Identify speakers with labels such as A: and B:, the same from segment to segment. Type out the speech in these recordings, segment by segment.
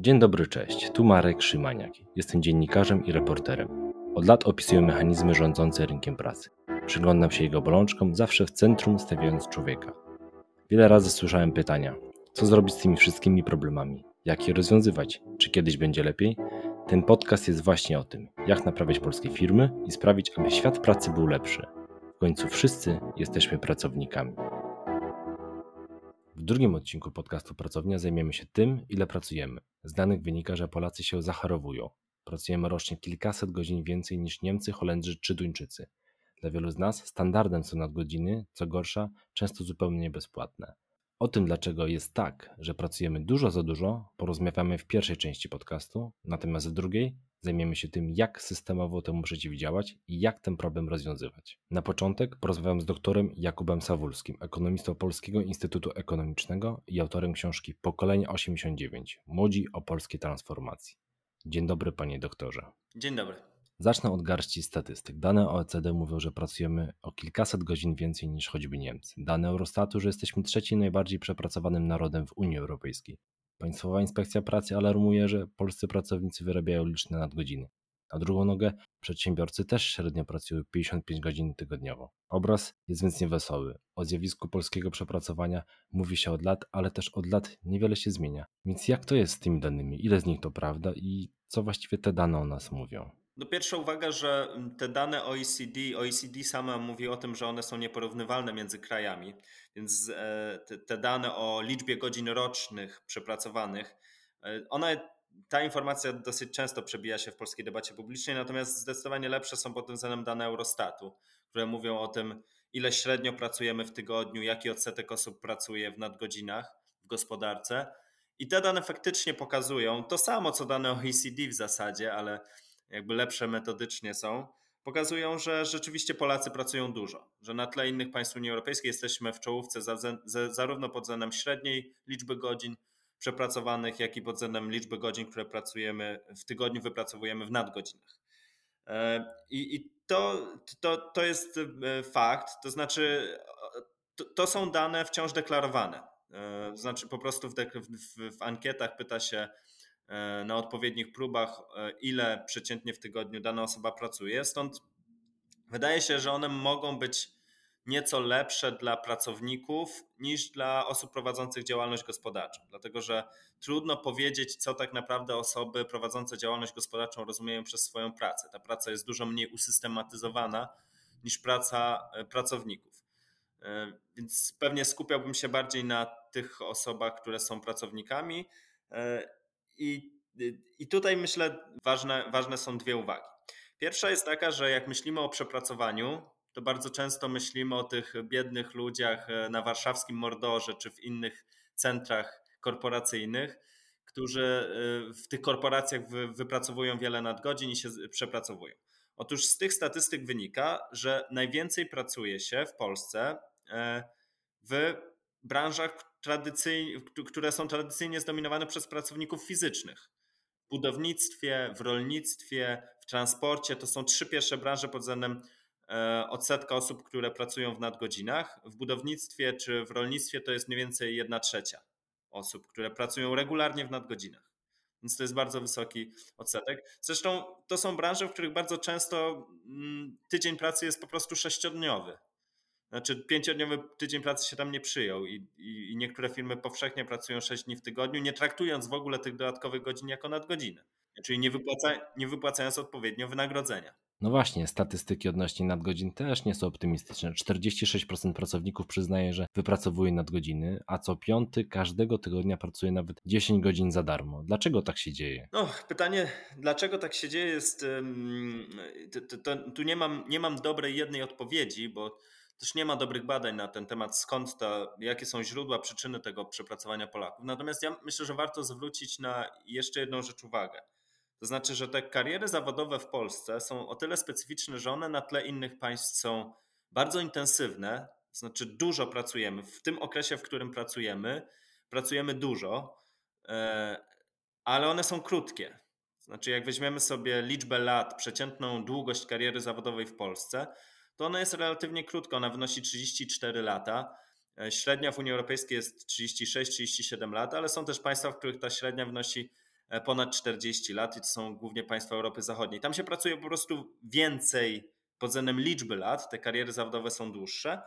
A: Dzień dobry, cześć. Tu Marek Szymaniak. Jestem dziennikarzem i reporterem. Od lat opisuję mechanizmy rządzące rynkiem pracy. Przyglądam się jego bolączkom, zawsze w centrum stawiając człowieka. Wiele razy słyszałem pytania: co zrobić z tymi wszystkimi problemami? Jak je rozwiązywać? Czy kiedyś będzie lepiej? Ten podcast jest właśnie o tym, jak naprawiać polskie firmy i sprawić, aby świat pracy był lepszy. W końcu wszyscy jesteśmy pracownikami. Drugim odcinku podcastu Pracownia zajmiemy się tym, ile pracujemy. Z danych wynika, że Polacy się zacharowują. Pracujemy rocznie kilkaset godzin więcej niż Niemcy, Holendrzy czy Duńczycy. Dla wielu z nas standardem są nadgodziny, co gorsza, często zupełnie bezpłatne. O tym, dlaczego jest tak, że pracujemy dużo za dużo, porozmawiamy w pierwszej części podcastu, natomiast w drugiej zajmiemy się tym, jak systemowo temu przeciwdziałać i jak ten problem rozwiązywać. Na początek porozmawiam z doktorem Jakubem Sawulskim, ekonomistą Polskiego Instytutu Ekonomicznego i autorem książki Pokolenie 89 Młodzi o polskiej transformacji. Dzień dobry, panie doktorze.
B: Dzień dobry.
A: Zacznę od garści statystyk. Dane OECD mówią, że pracujemy o kilkaset godzin więcej niż choćby Niemcy. Dane Eurostatu, że jesteśmy trzecim najbardziej przepracowanym narodem w Unii Europejskiej. Państwowa Inspekcja Pracy alarmuje, że polscy pracownicy wyrabiają liczne nadgodziny. Na drugą nogę przedsiębiorcy też średnio pracują 55 godzin tygodniowo. Obraz jest więc niewesoły. O zjawisku polskiego przepracowania mówi się od lat, ale też od lat niewiele się zmienia. Więc jak to jest z tymi danymi? Ile z nich to prawda i co właściwie te dane o nas mówią?
B: No pierwsza uwaga, że te dane OECD, OECD sama mówi o tym, że one są nieporównywalne między krajami, więc e, te, dane o liczbie godzin rocznych przepracowanych, e, one, ta informacja dosyć często przebija się w polskiej debacie publicznej, natomiast zdecydowanie lepsze są pod tym względem dane Eurostatu, które mówią o tym, ile średnio pracujemy w tygodniu, jaki odsetek osób pracuje w nadgodzinach w gospodarce. I te dane faktycznie pokazują to samo, co dane OECD w zasadzie, ale jakby lepsze metodycznie są, pokazują, że rzeczywiście Polacy pracują dużo, że na tle innych państw Unii Europejskiej jesteśmy w czołówce za, za, zarówno pod względem średniej liczby godzin przepracowanych, jak i pod względem liczby godzin, które pracujemy w tygodniu, wypracowujemy w nadgodzinach. E, I, i to, to, to jest e, fakt, to znaczy to, to są dane wciąż deklarowane. E, znaczy po prostu w, w, w ankietach pyta się na odpowiednich próbach, e, ile przeciętnie w tygodniu dana osoba pracuje. Stąd wydaje się, że one mogą być nieco lepsze dla pracowników niż dla osób prowadzących działalność gospodarczą, dlatego że trudno powiedzieć, co tak naprawdę osoby prowadzące działalność gospodarczą rozumieją przez swoją pracę. Ta praca jest dużo mniej usystematyzowana niż praca e, pracowników. Więc pewnie skupiałbym się bardziej na tych osobach, które są pracownikami i, i tutaj myślę, ważne, ważne są dwie uwagi. Pierwsza jest taka, że jak myślimy o przepracowaniu, to bardzo często myślimy o tych biednych ludziach e, na warszawskim Mordorze czy w innych centrach korporacyjnych, którzy e, w tych korporacjach wypracowują wiele nadgodzin i się przepracowują. Otóż z tych statystyk wynika, że najwięcej pracuje się w Polsce e, w branżach, które są tradycyjnie zdominowane przez pracowników fizycznych. W budownictwie, w rolnictwie, w transporcie to są trzy pierwsze branże pod względem e, odsetka osób, które pracują w nadgodzinach. W budownictwie czy w rolnictwie to jest mniej więcej jedna trzecia osób, które pracują regularnie w nadgodzinach. Więc to jest bardzo wysoki odsetek. Zresztą to są branże, w których bardzo często mm, tydzień pracy jest po prostu sześciodniowy. Znaczy, pięciodniowy tydzień pracy się tam nie przyjął i, i, i, niektóre firmy powszechnie pracują 6 dni w tygodniu, nie traktując w ogóle tych dodatkowych godzin jako nadgodziny, czyli nie, wypłaca, nie wypłacając odpowiednio wynagrodzenia.
A: No właśnie, statystyki odnośnie nadgodzin też nie są optymistyczne. 46% pracowników przyznaje, że wypracowuje nadgodziny, a co piąty każdego tygodnia pracuje nawet 10 godzin za darmo. Dlaczego tak się dzieje?
B: No, pytanie, dlaczego tak się dzieje, jest. To, to, tu nie mam, nie mam dobrej jednej odpowiedzi, bo też nie ma dobrych badań na ten temat, skąd to, jakie są źródła, przyczyny tego przepracowania Polaków. Natomiast ja myślę, że warto zwrócić na jeszcze jedną rzecz uwagę. To znaczy, że te kariery zawodowe w Polsce są o tyle specyficzne, że one na tle innych państw są bardzo intensywne, to znaczy dużo pracujemy. W tym okresie, w którym pracujemy, pracujemy dużo, e, ale one są krótkie. Znaczy, jak weźmiemy sobie liczbę lat, przeciętną długość kariery zawodowej w Polsce, to ona jest relatywnie krótka, ona wynosi 34 lata. E, średnia w Unii Europejskiej jest 36-37 lat, ale są też państwa, w których ta średnia wynosi e, ponad 40 lat i to są głównie państwa Europy Zachodniej. Tam się pracuje po prostu więcej pod względem liczby lat, te kariery zawodowe są dłuższe,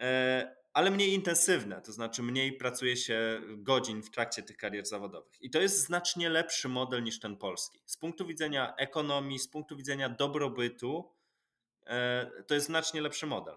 B: e, ale mniej intensywne, to znaczy mniej pracuje się godzin w trakcie tych karier zawodowych. I to jest znacznie lepszy model niż ten polski. Z punktu widzenia ekonomii, z punktu widzenia dobrobytu, to jest znacznie lepszy model.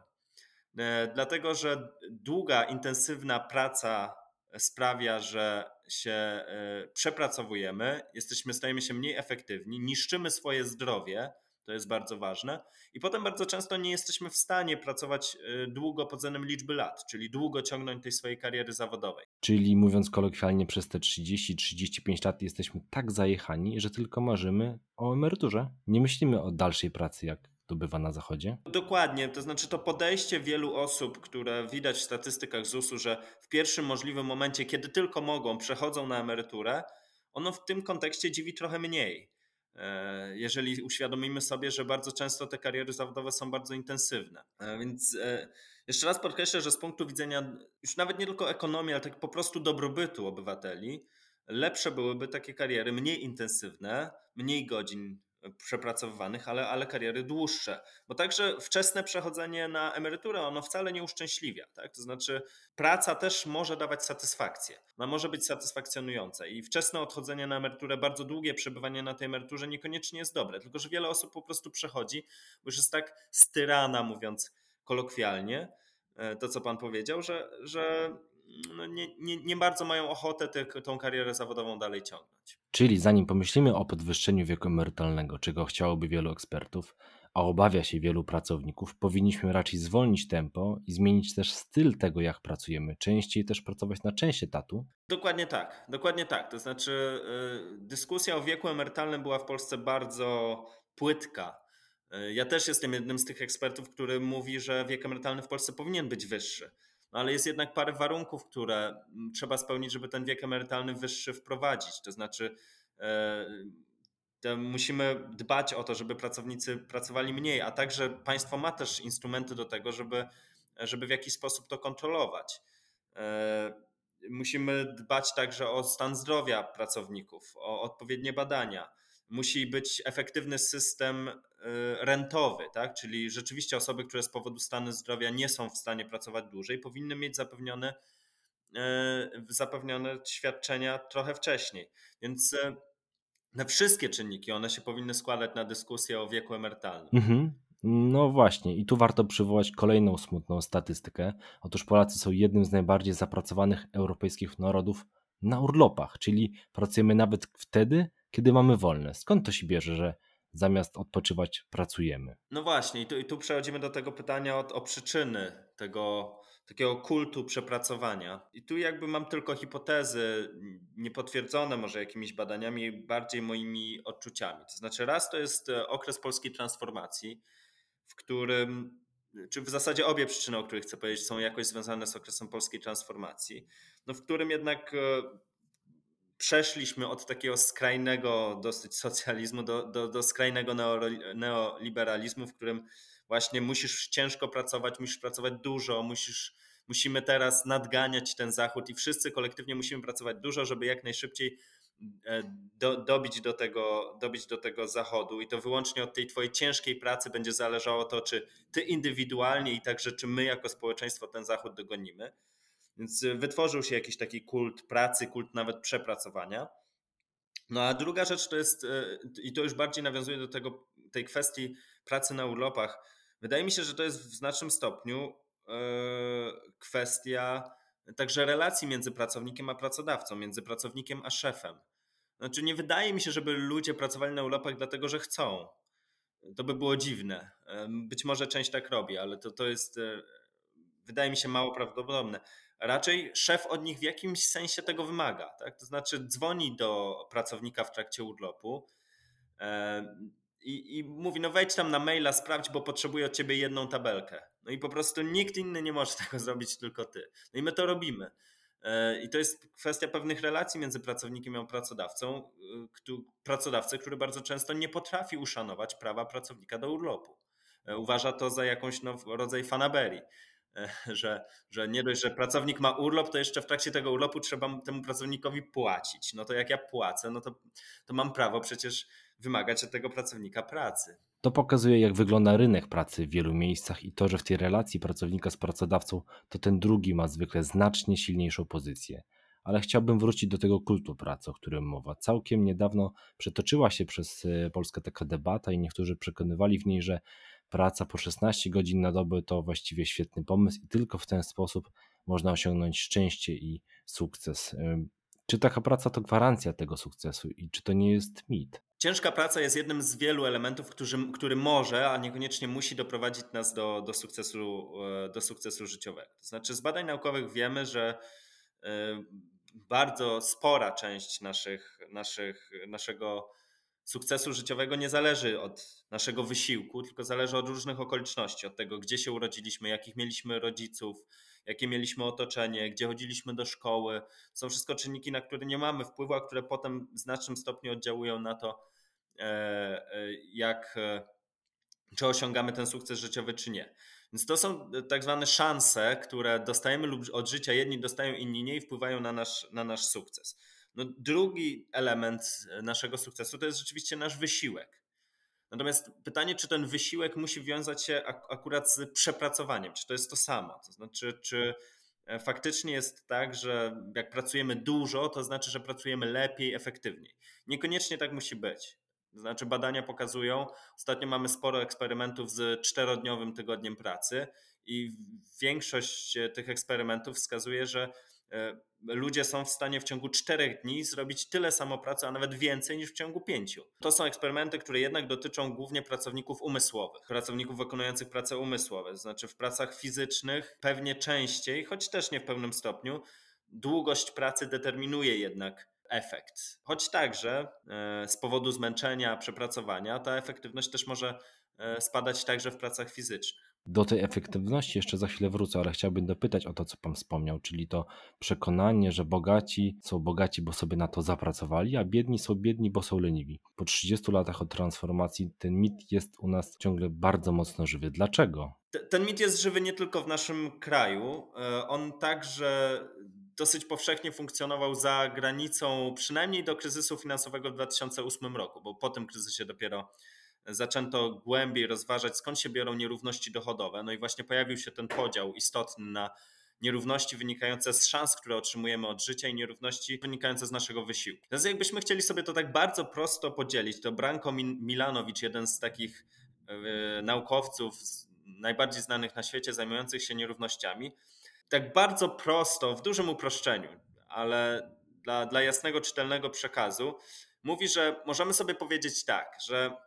B: E, dlatego, że długa, intensywna praca sprawia, że się e, przepracowujemy, jesteśmy, stajemy się mniej efektywni, niszczymy swoje zdrowie, to jest bardzo ważne. I potem bardzo często nie jesteśmy w stanie pracować e, długo pod względem liczby lat, czyli długo ciągnąć tej swojej kariery zawodowej.
A: Czyli mówiąc kolokwialnie, przez te 30-35 lat jesteśmy tak zajechani, że tylko marzymy o emeryturze. Nie myślimy o dalszej pracy, jak to bywa na Zachodzie?
B: Dokładnie, to znaczy to podejście wielu osób, które widać w statystykach ZUS-u, że w pierwszym możliwym momencie, kiedy tylko mogą, przechodzą na emeryturę, ono w tym kontekście dziwi trochę mniej. E, jeżeli uświadomimy sobie, że bardzo często te kariery zawodowe są bardzo intensywne. E, więc e, jeszcze raz podkreślę, że z punktu widzenia już nawet nie tylko ekonomii, ale tak po prostu dobrobytu obywateli, lepsze byłyby takie kariery mniej intensywne, mniej godzin przepracowywanych, ale, ale kariery dłuższe. Bo także wczesne przechodzenie na emeryturę, ono wcale nie uszczęśliwia. Tak? To znaczy, praca też może dawać satysfakcję. Ona może być satysfakcjonująca i wczesne odchodzenie na emeryturę, bardzo długie przebywanie na tej emeryturze niekoniecznie jest dobre. Tylko, że wiele osób po prostu przechodzi, bo już jest tak styrana, mówiąc kolokwialnie, e, to co pan powiedział, że, że no nie, nie, nie bardzo mają ochotę tę, tą karierę zawodową dalej ciągnąć.
A: Czyli zanim pomyślimy o podwyższeniu wieku emerytalnego, czego chciałoby wielu ekspertów, a obawia się wielu pracowników, powinniśmy raczej zwolnić tempo i zmienić też styl tego, jak pracujemy. Częściej też pracować na część etatu.
B: Dokładnie tak, dokładnie tak. To znaczy, yy, dyskusja o wieku emerytalnym była w Polsce bardzo płytka. Yy, ja też jestem jednym z tych ekspertów, który mówi, że wiek emerytalny w Polsce powinien być wyższy. No ale jest jednak parę warunków, które mm, trzeba spełnić, żeby ten wiek emerytalny wyższy wprowadzić. To znaczy, e, musimy dbać o to, żeby pracownicy pracowali mniej, a także państwo ma też instrumenty do tego, żeby, żeby w jakiś sposób to kontrolować. E, musimy dbać także o stan zdrowia pracowników, o odpowiednie badania musi być efektywny system rentowy, tak? czyli rzeczywiście osoby, które z powodu stanu zdrowia nie są w stanie pracować dłużej, powinny mieć zapewnione, y, zapewnione świadczenia trochę wcześniej. Więc y, na wszystkie czynniki one się powinny składać na dyskusję o wieku emerytalnym.
A: Mhm. No właśnie, i tu warto przywołać kolejną smutną statystykę. Otóż Polacy są jednym z najbardziej zapracowanych europejskich narodów na urlopach, czyli pracujemy nawet wtedy, kiedy mamy wolne. Skąd to się bierze, że zamiast odpoczywać pracujemy?
B: No właśnie, i tu, i tu przechodzimy do tego pytania o, o przyczyny tego takiego kultu przepracowania. I tu jakby mam tylko hipotezy niepotwierdzone może jakimiś badaniami, bardziej moimi odczuciami. To znaczy raz to jest e, okres polskiej transformacji, w którym czy w zasadzie obie przyczyny, o których chcę powiedzieć, są jakoś związane z okresem polskiej transformacji, no w którym jednak e, przeszliśmy od takiego skrajnego dosyć socjalizmu do, do, do skrajnego neoliberalizmu, w którym właśnie musisz ciężko pracować, musisz pracować dużo, musisz, musimy teraz nadganiać ten zachód i wszyscy kolektywnie musimy pracować dużo, żeby jak najszybciej e, do, dobić, do tego, dobić do tego zachodu i to wyłącznie od tej twojej ciężkiej pracy będzie zależało to, czy ty indywidualnie i także czy my jako społeczeństwo ten zachód dogonimy. Więc y, wytworzył się jakiś taki kult pracy, kult nawet przepracowania. No a druga rzecz to jest, y, i to już bardziej nawiązuje do tego, tej kwestii pracy na urlopach. Wydaje mi się, że to jest w znacznym stopniu y, kwestia także relacji między pracownikiem a pracodawcą, między pracownikiem a szefem. Znaczy, nie wydaje mi się, żeby ludzie pracowali na urlopach dlatego, że chcą. To by było dziwne. Być może część tak robi, ale to, to jest, wydaje mi się, mało prawdopodobne raczej szef od nich w jakimś sensie tego wymaga. Tak? To znaczy dzwoni do pracownika w trakcie urlopu i, i mówi, no wejdź tam na maila, sprawdź, bo potrzebuję od ciebie jedną tabelkę. No i po prostu nikt inny nie może tego zrobić, tylko ty. No i my to robimy. E, I to jest kwestia pewnych relacji między pracownikiem a pracodawcą, e, pracodawcę, który bardzo często nie potrafi uszanować prawa pracownika do urlopu. E, uważa to za jakąś no, rodzaj fanaberii. że, że nie dość, że pracownik ma urlop, to jeszcze w trakcie tego urlopu trzeba temu pracownikowi płacić. No to jak ja płacę, no to, to mam prawo przecież wymagać od tego pracownika pracy.
A: To pokazuje, jak wygląda rynek pracy w wielu miejscach i to, że w tej relacji pracownika z pracodawcą, to ten drugi ma zwykle znacznie silniejszą pozycję. Ale chciałbym wrócić do tego kultu pracy, o którym mowa. Całkiem niedawno przetoczyła się przez e, Polskę taka debata i niektórzy przekonywali w niej, że praca po 16 godzin na dobę to właściwie świetny pomysł i tylko w ten sposób można osiągnąć szczęście i sukces. Czy taka praca to gwarancja tego sukcesu i czy to nie jest mit?
B: Ciężka praca jest jednym z wielu elementów, który, który może, a niekoniecznie musi doprowadzić nas do, do, sukcesu, e, do sukcesu życiowego. To znaczy, z badań naukowych wiemy, że e, bardzo spora część naszych, naszych, naszego sukcesu życiowego nie zależy od naszego wysiłku, tylko zależy od różnych okoliczności, od tego, gdzie się urodziliśmy, jakich mieliśmy rodziców, jakie mieliśmy otoczenie, gdzie chodziliśmy do szkoły. Są wszystko czynniki, na które nie mamy wpływu, a które potem w znacznym stopniu oddziałują na to, e, e, jak, e, czy osiągamy ten sukces życiowy, czy nie. Więc to są tak zwane szanse, które dostajemy lub od życia, jedni dostają, inni nie i wpływają na nasz, na nasz sukces. No, drugi element naszego sukcesu to jest rzeczywiście nasz wysiłek. Natomiast pytanie, czy ten wysiłek musi wiązać się ak akurat z przepracowaniem, czy to jest to samo? To znaczy, czy e, faktycznie jest tak, że jak pracujemy dużo, to znaczy, że pracujemy lepiej, efektywniej. Niekoniecznie tak musi być. To znaczy, badania pokazują, ostatnio mamy sporo eksperymentów z czterodniowym tygodniem pracy, i większość tych eksperymentów wskazuje, że e, ludzie są w stanie w ciągu czterech dni zrobić tyle samo pracy, a nawet więcej niż w ciągu pięciu. To są eksperymenty, które jednak dotyczą głównie pracowników umysłowych, pracowników wykonujących prace umysłowe, to znaczy w pracach fizycznych pewnie częściej, choć też nie w pełnym stopniu, długość pracy determinuje jednak efekt. Choć także e, z powodu zmęczenia, przepracowania, ta efektywność też może e, spadać także w pracach fizycznych.
A: Do tej efektywności jeszcze za chwilę wrócę, ale chciałbym dopytać o to, co Pan wspomniał, czyli to przekonanie, że bogaci są bogaci, bo sobie na to zapracowali, a biedni są biedni, bo są leniwi. Po 30 latach od transformacji ten mit jest u nas ciągle bardzo mocno żywy. Dlaczego?
B: Ten mit jest żywy nie tylko w naszym kraju. E, on także dosyć powszechnie funkcjonował za granicą, przynajmniej do kryzysu finansowego w 2008 roku, bo po tym kryzysie dopiero zaczęto głębiej rozważać, skąd się biorą nierówności dochodowe. No i właśnie pojawił się ten podział istotny na nierówności wynikające z szans, które otrzymujemy od życia i nierówności wynikające z naszego wysiłku. Więc jakbyśmy chcieli sobie to tak bardzo prosto podzielić, to Branko Milanowicz, jeden z takich yy, naukowców najbardziej znanych na świecie zajmujących się nierównościami, tak bardzo prosto, w dużym uproszczeniu, ale dla, dla jasnego, czytelnego przekazu, mówi, że możemy sobie powiedzieć tak, że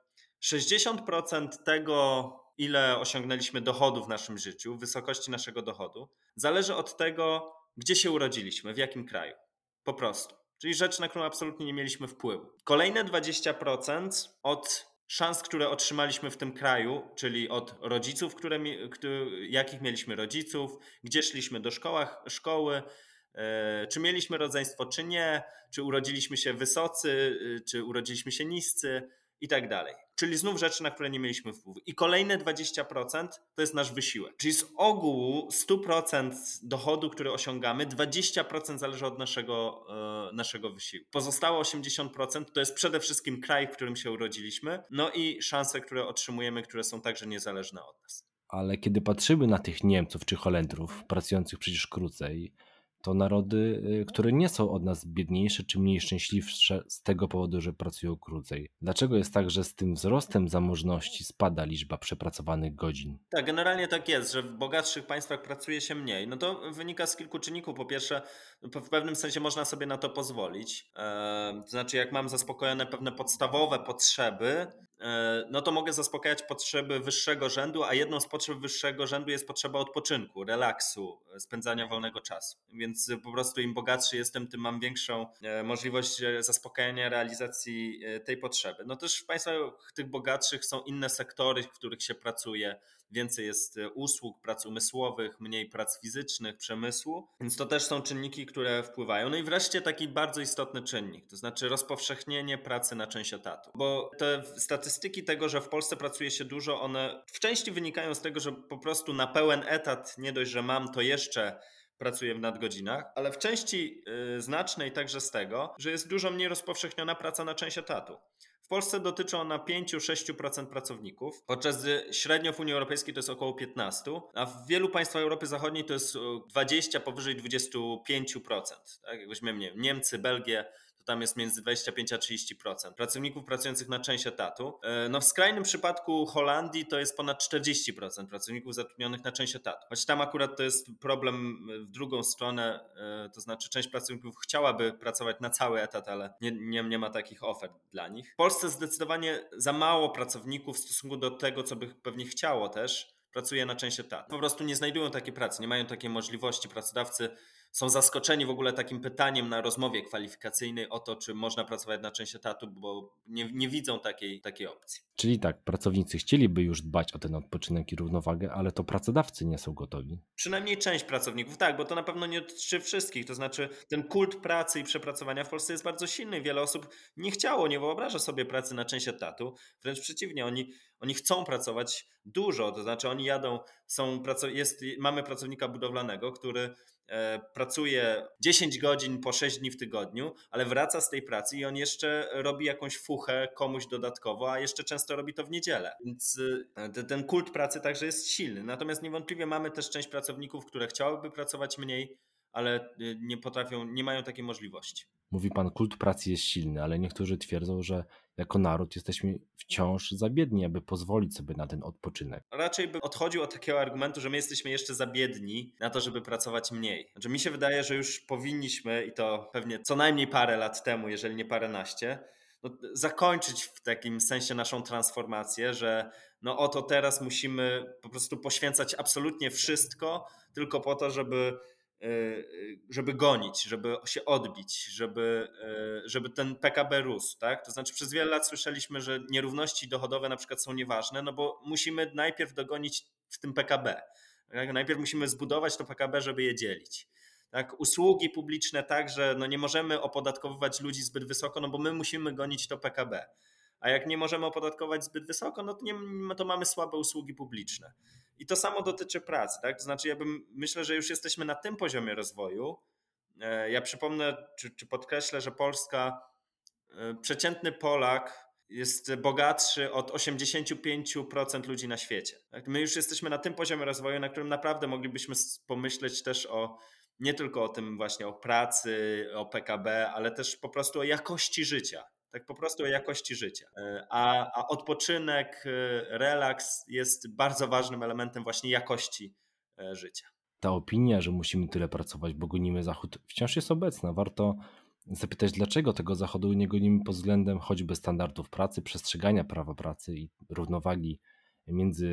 B: 60% tego, ile osiągnęliśmy dochodu w naszym życiu, wysokości naszego dochodu, zależy od tego, gdzie się urodziliśmy, w jakim kraju. Po prostu. Czyli rzecz, na którą absolutnie nie mieliśmy wpływu. Kolejne 20% od szans, które otrzymaliśmy w tym kraju, czyli od rodziców, które, jakich mieliśmy rodziców, gdzie szliśmy do szkołach, szkoły, e, czy mieliśmy rodzeństwo, czy nie, czy urodziliśmy się wysocy, e, czy urodziliśmy się niscy i tak dalej. Czyli znów rzeczy, na które nie mieliśmy wpływu. I kolejne 20% to jest nasz wysiłek. Czyli z ogółu 100% dochodu, który osiągamy, 20% zależy od naszego, e, naszego wysiłku. Pozostałe 80% to jest przede wszystkim kraj, w którym się urodziliśmy, no i szanse, które otrzymujemy, które są także niezależne od nas.
A: Ale kiedy patrzymy na tych Niemców czy Holendrów, pracujących przecież krócej, to narody, y, które nie są od nas biedniejsze czy mniej szczęśliwsze z tego powodu, że pracują krócej. Dlaczego jest tak, że z tym wzrostem zamożności spada liczba przepracowanych godzin?
B: Tak, generalnie tak jest, że w bogatszych państwach pracuje się mniej. No to wynika z kilku czynników. Po pierwsze, w pewnym sensie można sobie na to pozwolić. To znaczy, jak mam zaspokojone pewne podstawowe potrzeby, E, no to mogę zaspokajać potrzeby wyższego rzędu, a jedną z potrzeb wyższego rzędu jest potrzeba odpoczynku, relaksu, spędzania wolnego czasu. Więc po prostu im bogatszy jestem, tym mam większą e, możliwość e, zaspokajania realizacji tej potrzeby. No też w państwach tych bogatszych są inne sektory, w których się pracuje więcej jest e, usług, prac umysłowych, mniej prac fizycznych, przemysłu, więc to też są czynniki, które wpływają. No i wreszcie taki bardzo istotny czynnik, to znaczy rozpowszechnienie pracy na część etatu, bo te statystyki tego, że w Polsce pracuje się dużo, one w części wynikają z tego, że po prostu na pełen etat nie dość, że mam, to jeszcze pracuję w nadgodzinach, ale w części y, znacznej także z tego, że jest dużo mniej rozpowszechniona praca na część etatu. Polsce dotyczy ona 5-6% pracowników, podczas gdy średnio w Unii Europejskiej to jest około 15%, a w wielu państwach Europy Zachodniej to jest 20, powyżej 25%. Tak? Jak weźmiemy Niemcy, Belgię, to tam jest między 25 a 30% pracowników pracujących na część etatu. E, no w skrajnym przypadku Holandii to jest ponad 40% pracowników zatrudnionych na część etatu. Choć tam akurat to jest problem w drugą stronę, e, to znaczy część pracowników chciałaby pracować na cały etat, ale nie, nie, nie ma takich ofert dla nich. W Polsce zdecydowanie za mało pracowników w stosunku do tego, co by pewnie chciało też, pracuje na część etatu. Po prostu nie znajdują takiej pracy, nie mają takiej możliwości. Pracodawcy są zaskoczeni w ogóle takim pytaniem na rozmowie kwalifikacyjnej o to, czy można pracować na część etatu, bo nie, nie widzą takiej, takiej opcji.
A: Czyli tak, pracownicy chcieliby już dbać o ten odpoczynek i równowagę, ale to pracodawcy nie są gotowi.
B: Przynajmniej część pracowników, tak, bo to na pewno nie dotyczy wszystkich. To znaczy, ten kult pracy i przepracowania w Polsce jest bardzo silny. Wiele osób nie chciało, nie wyobraża sobie pracy na część etatu. Wręcz przeciwnie, oni, oni chcą pracować dużo. To znaczy, oni jadą, są, jest, mamy pracownika budowlanego, który pracuje 10 godzin po 6 dni w tygodniu, ale wraca z tej pracy i on jeszcze robi jakąś fuchę komuś dodatkowo, a jeszcze często robi to w niedzielę. Więc e, ten kult pracy także jest silny. Natomiast niewątpliwie mamy też część pracowników, które chciałyby pracować mniej, ale y, nie potrafią, nie mają takiej możliwości.
A: Mówi pan, kult pracy jest silny, ale niektórzy twierdzą, że jako naród jesteśmy wciąż za biedni, aby pozwolić sobie na ten odpoczynek.
B: Raczej bym odchodził od takiego argumentu, że my jesteśmy jeszcze za biedni na to, żeby pracować mniej. Znaczy, mi się wydaje, że już powinniśmy, i to pewnie co najmniej parę lat temu, jeżeli nie paręnaście, no, zakończyć w takim sensie naszą transformację, że no oto teraz musimy po prostu poświęcać absolutnie wszystko tylko po to, żeby żeby gonić, żeby się odbić, żeby, e, żeby ten PKB rósł. Tak? To znaczy przez wiele lat słyszeliśmy, że nierówności dochodowe na przykład są nieważne, no bo musimy najpierw dogonić w tym PKB. Tak? Najpierw musimy zbudować to PKB, żeby je dzielić. Tak? Usługi publiczne także, no nie możemy opodatkowywać ludzi zbyt wysoko, no bo my musimy gonić to PKB. A jak nie możemy opodatkować zbyt wysoko, no to, nie, to mamy słabe usługi publiczne. I to samo dotyczy pracy, tak? To znaczy, ja bym, myślę, że już jesteśmy na tym poziomie rozwoju. E, ja przypomnę, czy, czy podkreślę, że Polska, e, przeciętny Polak jest bogatszy od 85% ludzi na świecie. Tak? My już jesteśmy na tym poziomie rozwoju, na którym naprawdę moglibyśmy pomyśleć też o nie tylko o tym właśnie o pracy, o PKB, ale też po prostu o jakości życia tak po prostu o jakości życia. E, a, a odpoczynek, e, relaks jest bardzo ważnym elementem właśnie jakości e, życia.
A: Ta opinia, że musimy tyle pracować, bo gonimy Zachód, wciąż jest obecna. Warto zapytać, dlaczego tego Zachodu nie gonimy pod względem choćby standardów pracy, przestrzegania prawa pracy i równowagi między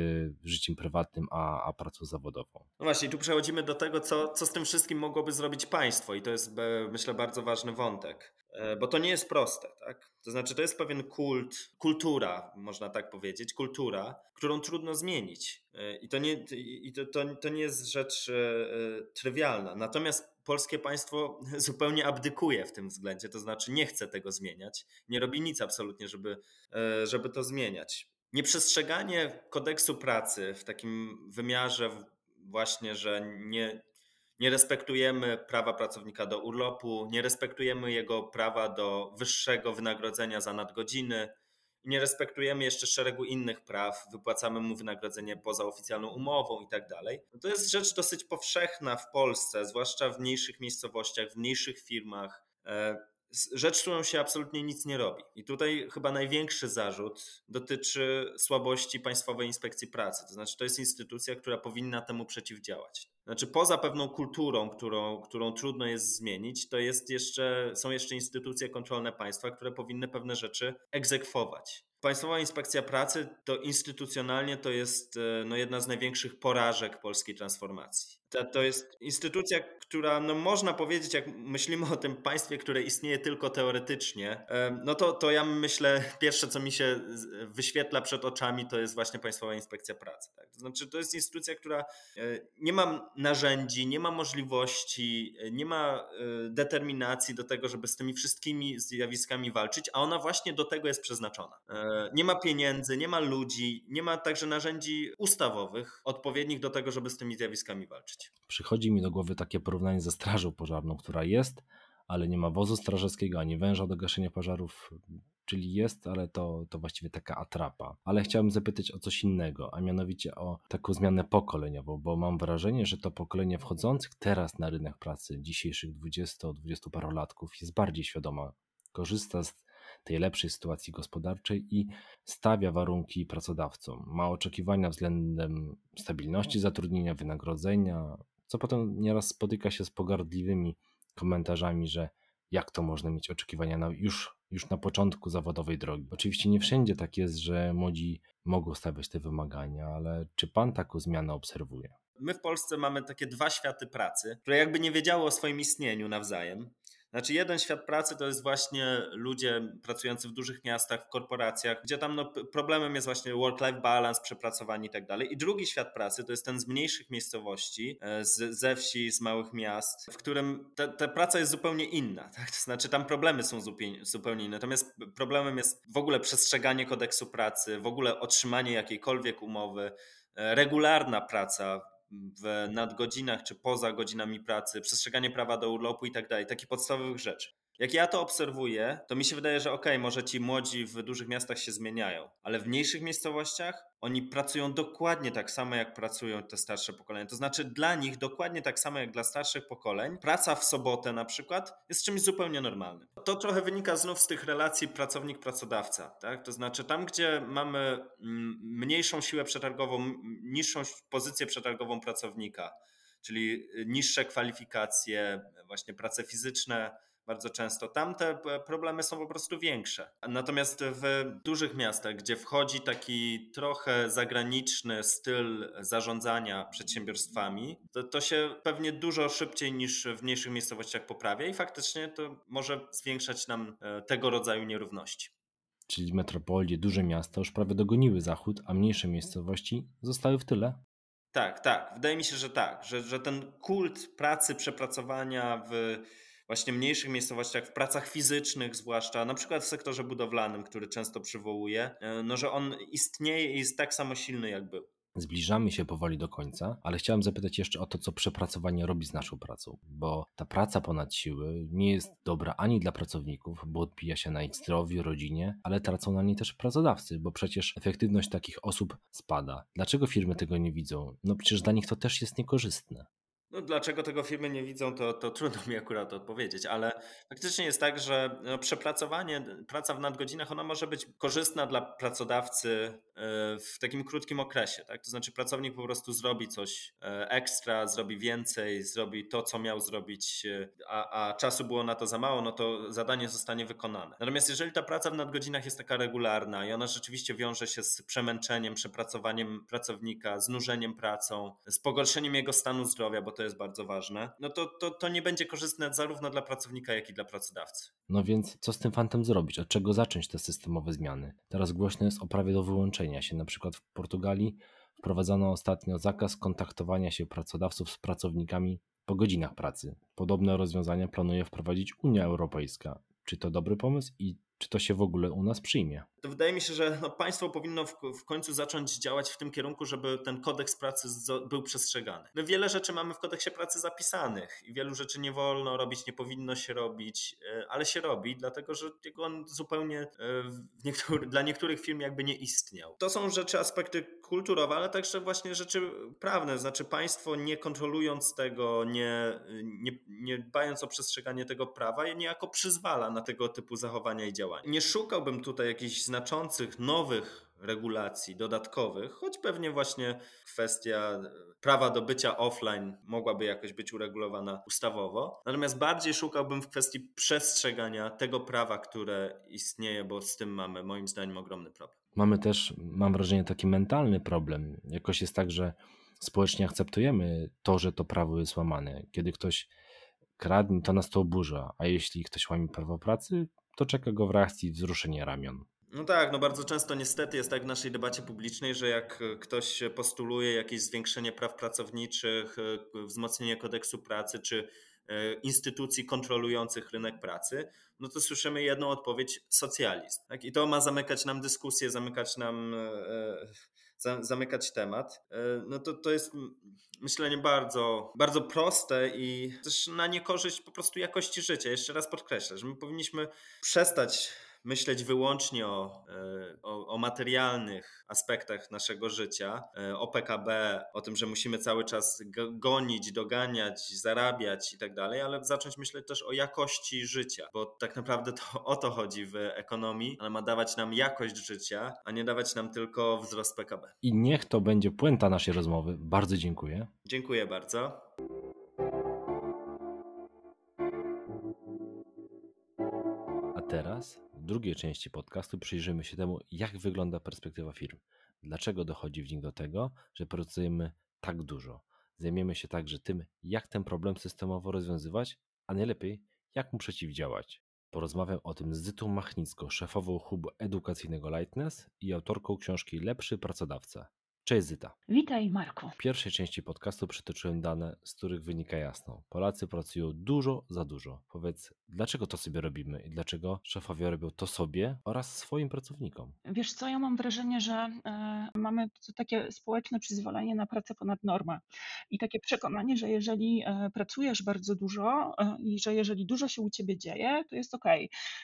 A: życiem prywatnym a, a pracą zawodową.
B: No właśnie, tu przechodzimy do tego, co, co z tym wszystkim mogłoby zrobić państwo, i to jest, myślę, bardzo ważny wątek, bo to nie jest proste, tak? To znaczy, to jest pewien kult, kultura, można tak powiedzieć, kultura, którą trudno zmienić. E, I to nie, i to, to, to nie jest rzecz e, trywialna. Natomiast polskie państwo zupełnie abdykuje w tym względzie, to znaczy nie chce tego zmieniać, nie robi nic absolutnie, żeby, żeby to zmieniać nieprzestrzeganie kodeksu pracy w takim wymiarze właśnie, że nie, nie respektujemy prawa pracownika do urlopu, nie respektujemy jego prawa do wyższego wynagrodzenia za nadgodziny, nie respektujemy jeszcze szeregu innych praw, wypłacamy mu wynagrodzenie poza oficjalną umową i tak dalej. To jest rzecz dosyć powszechna w Polsce, zwłaszcza w mniejszych miejscowościach, w mniejszych firmach. Rzecz, którą się absolutnie nic nie robi. I tutaj chyba największy zarzut dotyczy słabości Państwowej Inspekcji Pracy. To znaczy, to jest instytucja, która powinna temu przeciwdziałać. Znaczy, poza pewną kulturą, którą, którą trudno jest zmienić, to jest jeszcze, są jeszcze instytucje kontrolne państwa, które powinny pewne rzeczy egzekwować. Państwowa Inspekcja Pracy to instytucjonalnie to jest e, no, jedna z największych porażek polskiej transformacji. To, to jest instytucja, która, no można powiedzieć, jak myślimy o tym państwie, które istnieje tylko teoretycznie, no to, to ja myślę, pierwsze co mi się wyświetla przed oczami, to jest właśnie Państwowa Inspekcja Pracy. Tak? To znaczy, to jest instytucja, która e, nie ma narzędzi, nie ma możliwości, e, nie ma e, determinacji do tego, żeby z tymi wszystkimi zjawiskami walczyć, a ona właśnie do tego jest przeznaczona. Nie ma pieniędzy, nie ma ludzi, nie ma także narzędzi ustawowych odpowiednich do tego, żeby z tymi zjawiskami walczyć.
A: Przychodzi mi do głowy takie porównanie ze strażą pożarną, która jest, ale nie ma wozu strażackiego ani węża do gaszenia pożarów, czyli jest, ale to, to właściwie taka atrapa. Ale chciałbym zapytać o coś innego, a mianowicie o taką zmianę pokoleniową, bo mam wrażenie, że to pokolenie wchodzących teraz na rynek pracy, dzisiejszych 20-20 parolatków, jest bardziej świadoma, korzysta z tej lepszej sytuacji gospodarczej i stawia warunki pracodawcom. Ma oczekiwania względem stabilności zatrudnienia, wynagrodzenia, co potem nieraz spotyka się z pogardliwymi komentarzami, że jak to można mieć oczekiwania na, już, już na początku zawodowej drogi. Oczywiście nie wszędzie tak jest, że młodzi mogą stawiać te wymagania, ale czy pan taką zmianę obserwuje?
B: My w Polsce mamy takie dwa światy pracy, które jakby nie wiedziały o swoim istnieniu nawzajem. Znaczy, jeden świat pracy to jest właśnie ludzie pracujący w dużych miastach, w korporacjach, gdzie tam no, problemem jest właśnie work-life balance, przepracowanie i tak dalej. I drugi świat pracy to jest ten z mniejszych miejscowości, e, z, ze wsi, z małych miast, w którym ta, ta praca jest zupełnie inna. Tak? To znaczy, tam problemy są zupełnie, zupełnie inne. Natomiast problemem jest w ogóle przestrzeganie kodeksu pracy, w ogóle otrzymanie jakiejkolwiek umowy, e, regularna praca w nadgodzinach czy poza godzinami pracy, przestrzeganie prawa do urlopu i tak dalej, takich podstawowych rzeczy. Jak ja to obserwuję, to mi się wydaje, że okej, okay, może ci młodzi w dużych miastach się zmieniają, ale w mniejszych miejscowościach oni pracują dokładnie tak samo, jak pracują te starsze pokolenia. To znaczy, dla nich dokładnie tak samo jak dla starszych pokoleń, praca w sobotę na przykład jest czymś zupełnie normalnym. To trochę wynika znów z tych relacji pracownik-pracodawca. Tak? To znaczy, tam, gdzie mamy mm, mniejszą siłę przetargową, niższą pozycję przetargową pracownika, czyli niższe kwalifikacje, właśnie prace fizyczne, bardzo często. Tam te problemy są po prostu większe. Natomiast w dużych miastach, gdzie wchodzi taki trochę zagraniczny styl zarządzania przedsiębiorstwami, to, to się pewnie dużo szybciej niż w mniejszych miejscowościach poprawia i faktycznie to może zwiększać nam e, tego rodzaju nierówności.
A: Czyli metropolie, duże miasta już prawie dogoniły zachód, a mniejsze miejscowości zostały w tyle?
B: Tak, tak. Wydaje mi się, że tak, że, że ten kult pracy, przepracowania w właśnie mniejszych miejscowościach, w pracach fizycznych zwłaszcza, na przykład w sektorze budowlanym, który często przywołuje, no, że on istnieje i jest tak samo silny jak był.
A: Zbliżamy się powoli do końca, ale chciałem zapytać jeszcze o to, co przepracowanie robi z naszą pracą, bo ta praca ponad siły nie jest dobra ani dla pracowników, bo odbija się na ich zdrowiu, rodzinie, ale tracą na niej też pracodawcy, bo przecież efektywność takich osób spada. Dlaczego firmy tego nie widzą? No przecież dla nich to też jest niekorzystne.
B: No, dlaczego tego firmy nie widzą, to, to trudno mi akurat odpowiedzieć, ale faktycznie jest tak, że no, przepracowanie, praca w nadgodzinach, ona może być korzystna dla pracodawcy e, w takim krótkim okresie. Tak? To znaczy, pracownik po prostu zrobi coś e, ekstra, zrobi więcej, zrobi to, co miał zrobić, e, a, a czasu było na to za mało, no to zadanie zostanie wykonane. Natomiast jeżeli ta praca w nadgodzinach jest taka regularna i ona rzeczywiście wiąże się z przemęczeniem, przepracowaniem pracownika, znużeniem pracą, z pogorszeniem jego stanu zdrowia, bo to jest bardzo ważne, no to, to, to nie będzie korzystne zarówno dla pracownika, jak i dla pracodawcy.
A: No więc co z tym fantem zrobić? Od czego zacząć te systemowe zmiany? Teraz głośno jest o prawie do wyłączenia się. Na przykład w Portugalii wprowadzono ostatnio zakaz kontaktowania się pracodawców z pracownikami po godzinach pracy. Podobne rozwiązania planuje wprowadzić Unia Europejska. Czy to dobry pomysł i czy to się w ogóle u nas przyjmie?
B: To wydaje mi się, że no państwo powinno w, w, końcu zacząć działać w tym kierunku, żeby ten kodeks pracy z, był przestrzegany. My wiele rzeczy mamy w kodeksie pracy zapisanych i wielu rzeczy nie wolno robić, nie powinno się robić, e, ale się robi, dlatego że on zupełnie e, niektóry, dla niektórych firm jakby nie istniał. To są rzeczy, aspekty kulturowe, ale także właśnie rzeczy prawne. Znaczy państwo nie kontrolując tego, nie, nie, nie dbając o przestrzeganie tego prawa, niejako przyzwala na tego typu zachowania i działania. Nie szukałbym tutaj jakichś znaczących, nowych regulacji dodatkowych, choć pewnie właśnie kwestia prawa do bycia offline mogłaby jakoś być uregulowana ustawowo. Natomiast bardziej szukałbym w kwestii przestrzegania tego prawa, które istnieje, bo z tym mamy moim zdaniem ogromny problem.
A: Mamy też, mam wrażenie, taki mentalny problem. Jakoś jest tak, że społecznie akceptujemy to, że to prawo jest łamane. Kiedy ktoś kradnie, to nas to oburza, a jeśli ktoś łamie prawo pracy, to czeka go w reakcji wzruszenie ramion.
B: No tak, no bardzo często niestety jest tak w naszej debacie publicznej, że jak ktoś postuluje jakieś zwiększenie praw pracowniczych, wzmocnienie kodeksu pracy czy e, instytucji kontrolujących rynek pracy, no to słyszymy jedną odpowiedź socjalizm. Tak? I to ma zamykać nam dyskusję, zamykać nam e, zamykać temat, e, no to, to jest myślenie bardzo, bardzo proste i też na niekorzyść po prostu jakości życia. Jeszcze raz podkreślę, że my powinniśmy przestać myśleć wyłącznie o, e, o, o, materialnych aspektach naszego życia, e, o PKB, o tym, że musimy cały czas gonić, doganiać, zarabiać i tak dalej, ale zacząć myśleć też o jakości życia, bo tak naprawdę to o to chodzi w ekonomii, ale ma dawać nam jakość życia, a nie dawać nam tylko wzrost PKB.
A: I niech to będzie puenta naszej rozmowy. Bardzo dziękuję.
B: Dziękuję bardzo.
A: Drugiej części podcastu przyjrzymy się temu, jak wygląda perspektywa firm. Dlaczego dochodzi w nich do tego, że pracujemy tak dużo. Zajmiemy się także tym, jak ten problem systemowo rozwiązywać, a najlepiej, jak mu przeciwdziałać. Porozmawiam o tym z Zytą Machnicką, szefową hubu edukacyjnego Lightness i autorką książki Lepszy Pracodawca. Cześć Zyta.
C: Witaj Marku.
A: W pierwszej części podcastu przytoczyłem dane, z których wynika jasno. Polacy pracują dużo za dużo. Powiedz, dlaczego to sobie robimy i dlaczego szefowie robią to sobie oraz swoim pracownikom?
C: Wiesz co, ja mam wrażenie, że e, mamy takie społeczne przyzwolenie na pracę ponad normę i takie przekonanie, że jeżeli e, pracujesz bardzo dużo e, i że jeżeli dużo się u ciebie dzieje, to jest ok,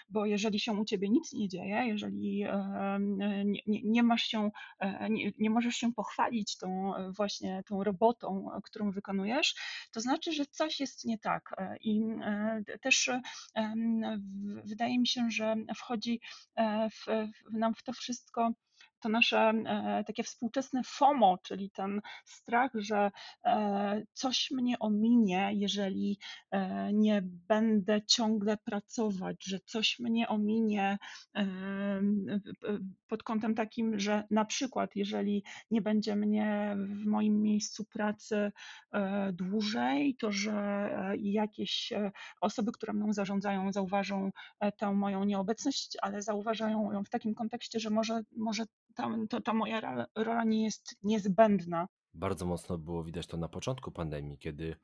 C: bo jeżeli się u ciebie nic nie dzieje, jeżeli nie, nie, nie masz się, nie, nie możesz się pochwalić tą właśnie tą robotą, którą wykonujesz, to znaczy, że coś jest nie tak. I też wydaje mi się, że wchodzi w, w nam w to wszystko to nasze e, takie współczesne FOMO, czyli ten strach, że e, coś mnie ominie, jeżeli e, nie będę ciągle pracować, że coś mnie ominie pod kątem takim, że na przykład, jeżeli nie będzie mnie w moim miejscu pracy dłużej, to że jakieś osoby, które mną zarządzają, zauważą tę moją nieobecność, ale zauważają ją w takim kontekście, że może, może tam, to ta moja rola nie jest niezbędna.
A: Bardzo mocno było widać to na początku pandemii, kiedy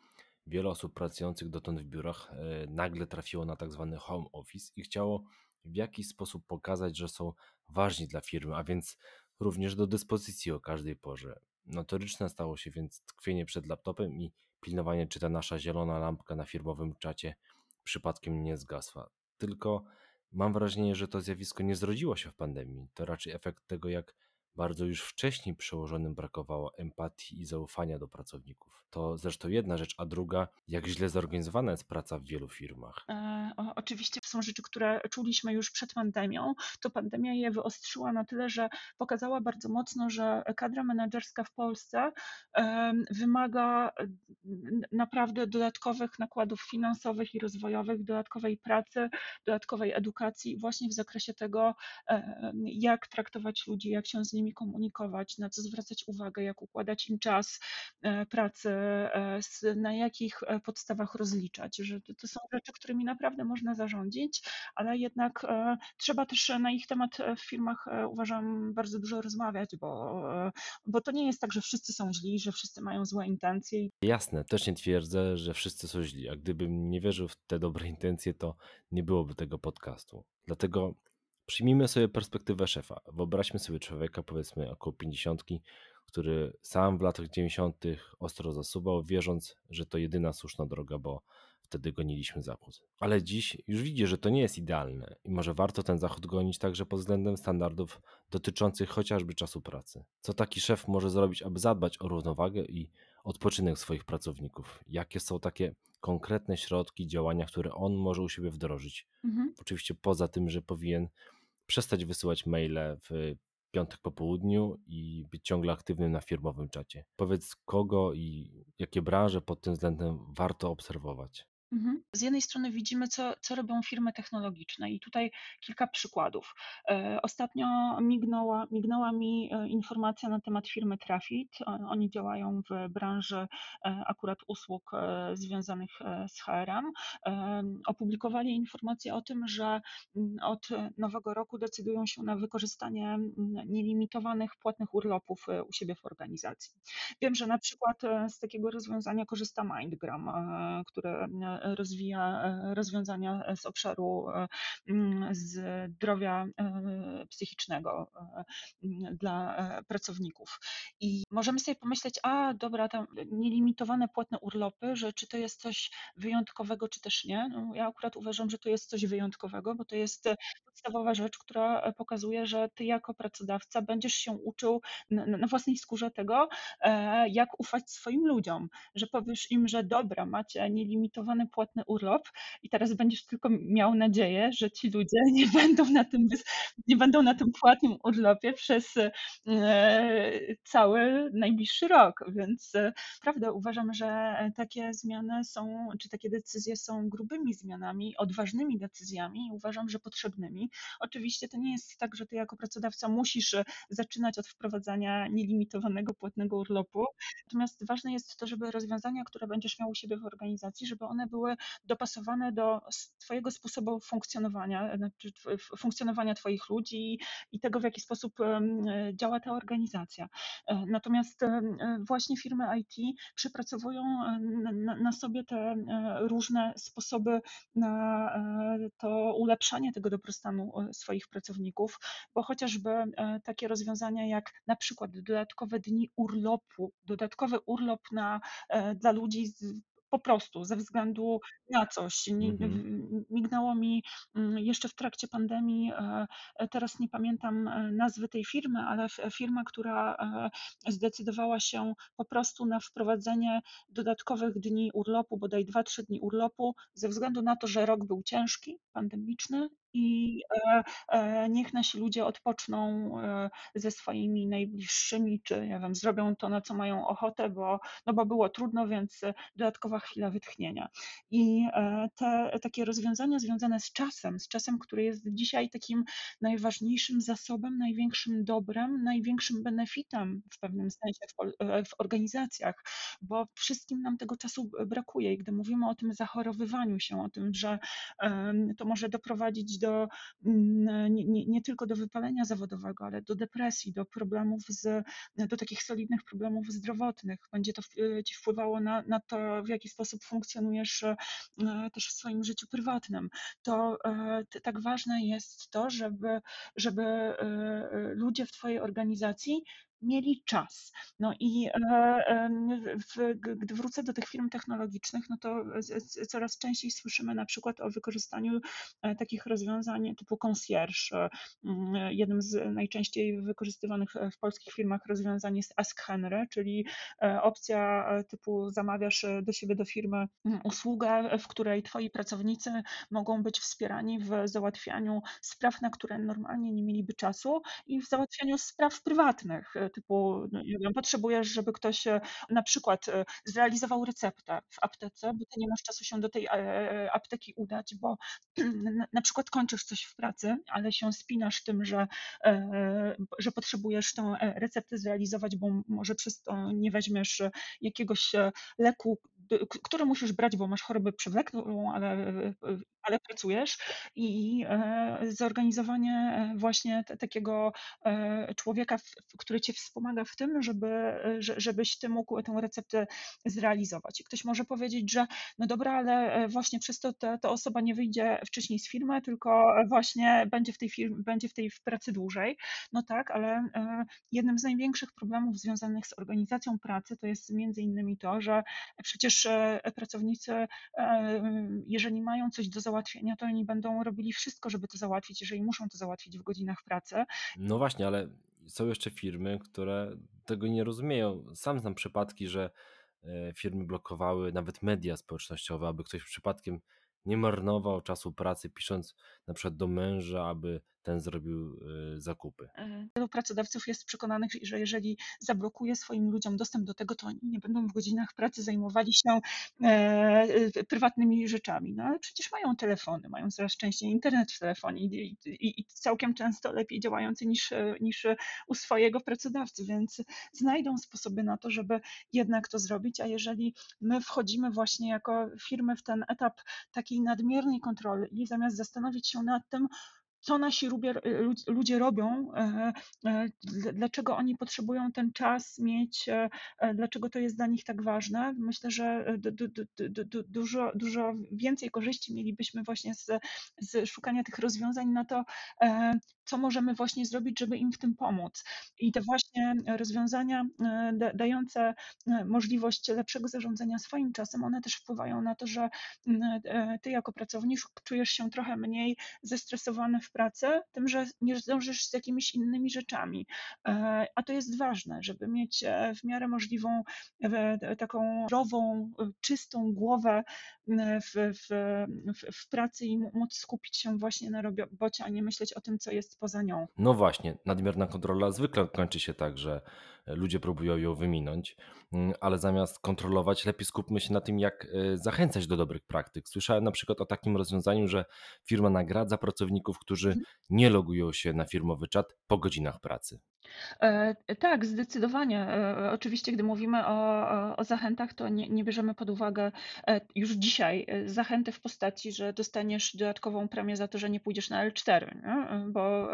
A: wiele osób pracujących dotąd w biurach e, nagle trafiło na tak zwany home office i chciało w jakiś sposób pokazać, że są ważni dla firmy, a więc również do dyspozycji o każdej porze. Notoryczne stało się więc tkwienie przed laptopem i pilnowanie, czy ta nasza zielona lampka na firmowym czacie przypadkiem nie zgasła. Tylko Mam wrażenie, że to zjawisko nie zrodziło się w pandemii. To raczej efekt tego, jak bardzo już wcześniej przełożonym brakowało empatii i zaufania do pracowników. To zresztą jedna rzecz, a druga, jak źle zorganizowana jest praca w wielu firmach.
C: E, o, oczywiście są rzeczy, które czuliśmy już przed pandemią. To pandemia je wyostrzyła na tyle, że pokazała bardzo mocno, że kadra menedżerska w Polsce e, wymaga naprawdę dodatkowych nakładów finansowych i rozwojowych, dodatkowej pracy, dodatkowej edukacji właśnie w zakresie tego, e, jak traktować ludzi, jak się z nimi nimi komunikować, na co zwracać uwagę, jak układać im czas e, pracy, e, na jakich e, podstawach rozliczać, że to są rzeczy, którymi naprawdę można zarządzić, ale jednak trzeba też na ich temat w firmach uważam bardzo dużo rozmawiać, bo, bo to nie jest tak, że wszyscy są źli, że wszyscy mają złe intencje.
A: Jasne, też nie twierdzę, że wszyscy są źli, a gdybym nie wierzył w te dobre intencje, to nie byłoby tego podcastu. Dlatego Przyjmijmy sobie perspektywę szefa. Wyobraźmy sobie człowieka, powiedzmy około 50, który sam w latach 90. ostro zasubał, wierząc, że to jedyna słuszna droga, bo wtedy goniliśmy zachód. Ale dziś już widzi, że to nie jest idealne i może warto ten zachód gonić także pod względem standardów dotyczących chociażby czasu pracy. Co taki szef może zrobić, aby zadbać o równowagę i odpoczynek swoich pracowników? Jakie są takie konkretne środki, działania, które on może u siebie wdrożyć? Mhm. Oczywiście poza tym, że powinien przestać wysyłać maile w piątek po południu i być ciągle aktywnym na firmowym czacie. Powiedz kogo i jakie branże pod tym względem warto obserwować.
C: Mhm. Z jednej strony widzimy, co, co robią firmy technologiczne, i tutaj kilka przykładów. E, ostatnio mignęła, mignęła mi e, informacja na temat firmy Trafit. Oni działają w branży e, akurat usług związanych z HRM. Opublikowali informację o tym, że od nowego roku decydują się na wykorzystanie nielimitowanych płatnych urlopów u siebie w organizacji. Wiem, że na przykład z takiego rozwiązania korzysta Mindgram, które rozwija e, rozwiązania z obszaru e, mm, zdrowia e, psychicznego dla pracowników. I możemy sobie pomyśleć, a dobra, tam nielimitowane płatne urlopy, że czy to jest coś wyjątkowego, czy też nie. No, ja akurat uważam, że to jest coś wyjątkowego, bo to jest podstawowa rzecz, która pokazuje, że ty jako pracodawca będziesz się uczył na, na własnej skórze tego, jak ufać swoim ludziom, że powiesz im, że dobra, macie nielimitowane płatny urlop i teraz będziesz tylko miał nadzieję, że ci ludzie nie będą na tym, nie będą na tym płatnym urlopie przez e, cały najbliższy rok. Więc e, prawda, uważam, że takie zmiany są, czy takie decyzje są grubymi zmianami, odważnymi decyzjami i uważam, że potrzebnymi. Oczywiście to nie jest tak, że ty jako pracodawca musisz zaczynać od wprowadzania nielimitowanego płatnego urlopu. Natomiast ważne jest to, żeby rozwiązania, które będziesz miał u siebie w organizacji, żeby one były dopasowane do Twojego sposobu funkcjonowania, znaczy funkcjonowania Twoich ludzi i tego, w jaki sposób działa ta organizacja. E, natomiast e, właśnie firmy IT przepracowują na, sobie te e, różne sposoby na to ulepszanie tego dobrostanu swoich pracowników, bo chociażby takie rozwiązania jak na przykład dodatkowe dni urlopu, dodatkowy urlop na, dla ludzi z po prostu ze względu na coś. Mhm. Mignęło mi mm, jeszcze w trakcie pandemii, e, e, teraz nie pamiętam e, nazwy tej firmy, ale firma, która zdecydowała się po prostu na wprowadzenie dodatkowych dni urlopu, bodaj 2-3 dni urlopu, ze względu na to, że rok był ciężki, pandemiczny i niech nasi ludzie odpoczną ze swoimi najbliższymi, czy nie wiem, zrobią to, na co mają ochotę, bo, no bo było trudno, więc dodatkowa chwila wytchnienia. I e, te takie rozwiązania związane z czasem, z czasem, który jest dzisiaj takim najważniejszym zasobem, największym dobrem, największym benefitem w pewnym sensie w, e, w organizacjach, bo wszystkim nam tego czasu brakuje. I gdy mówimy o tym zachorowywaniu się, o tym, że to może doprowadzić do mm, nie, nie, tylko do wypalenia zawodowego, ale do depresji, do problemów z, do takich solidnych problemów zdrowotnych. Będzie to e, ci wpływało na, na to, w jaki sposób funkcjonujesz e, też w swoim życiu prywatnym, to e, tak ważne jest to, żeby, żeby ludzie w Twojej organizacji mieli czas. No i w, gdy wrócę do tych firm technologicznych, no to coraz częściej słyszymy na przykład o wykorzystaniu takich rozwiązań typu concierge. Jednym z najczęściej wykorzystywanych w polskich firmach rozwiązań jest Ask Henry, czyli opcja typu zamawiasz do siebie do firmy usługę, w której twoi pracownicy mogą być wspierani w załatwianiu spraw, na które normalnie nie mieliby czasu i w załatwianiu spraw prywatnych, e, typu no, potrzebujesz, żeby ktoś e, na przykład e, zrealizował receptę w aptece, bo ty nie masz czasu się do tej apteki udać, bo na przykład kończysz coś w pracy, ale się spinasz tym, że, że potrzebujesz tę receptę zrealizować, bo może przez to nie weźmiesz jakiegoś leku, który musisz brać, bo masz chorobę przewlekłą, ale, ale pracujesz i e, zorganizowanie e, właśnie takiego e, człowieka, który cię wspomaga w tym, żeby, żebyś ty mógł tę receptę zrealizować. I ktoś może powiedzieć, że no dobra, ale właśnie przez to ta, ta osoba nie wyjdzie wcześniej z firmy, tylko właśnie będzie w tej firmie, będzie w tej pracy dłużej. No tak, ale jednym z największych problemów związanych z organizacją pracy to jest między innymi to, że przecież pracownicy, jeżeli mają coś do załatwienia, to oni będą robili wszystko, żeby to załatwić, jeżeli muszą to załatwić w godzinach pracy.
A: No właśnie, ale są jeszcze firmy, które tego nie rozumieją. Sam znam przypadki, że e, firmy blokowały nawet media społecznościowe, aby ktoś przypadkiem nie marnował czasu pracy, pisząc na przykład do męża, aby ten zrobił y, zakupy.
C: E, wielu pracodawców jest przekonanych, że jeżeli zablokuje swoim ludziom dostęp do tego, to oni nie będą w godzinach pracy zajmowali się e, prywatnymi rzeczami. No ale przecież mają telefony, mają coraz częściej internet w telefonie i, całkiem często lepiej działający niż, niż u swojego pracodawcy, więc znajdą sposoby na to, żeby jednak to zrobić, a jeżeli my wchodzimy właśnie jako firmy w ten etap takiej nadmiernej kontroli zamiast zastanowić się nad tym, co nasi ludzie robią, e, e, dlaczego oni potrzebują ten czas mieć, e, dlaczego to jest dla nich tak ważne. Myślę, że dużo, dużo więcej korzyści mielibyśmy właśnie z, z szukania tych rozwiązań na to, co możemy właśnie zrobić, żeby im w tym pomóc. I te właśnie rozwiązania dające możliwość lepszego zarządzania swoim czasem, one też wpływają na to, że ty jako pracownik czujesz się trochę mniej zestresowany w pracy, tym, że nie zdążysz z jakimiś innymi rzeczami. E, a to jest ważne, żeby mieć e, w miarę możliwą e, taką zdrową, czystą głowę w, w, w pracy i móc skupić się właśnie na robocie, a nie myśleć o tym, co jest poza nią.
A: No właśnie, nadmierna kontrola zwykle kończy się tak, że ludzie próbują ją wyminąć, mm, ale zamiast kontrolować, lepiej skupmy się na tym, jak e, zachęcać do dobrych praktyk. Słyszałem na przykład o takim rozwiązaniu, że firma nagradza pracowników, którzy mhm. nie logują się na firmowy czat po godzinach pracy.
C: E, tak, zdecydowanie. E, oczywiście, gdy mówimy o, o zachętach, to nie, nie bierzemy pod uwagę już dzisiaj zachęty w postaci, że dostaniesz dodatkową premię za to, że nie pójdziesz na L4, nie? bo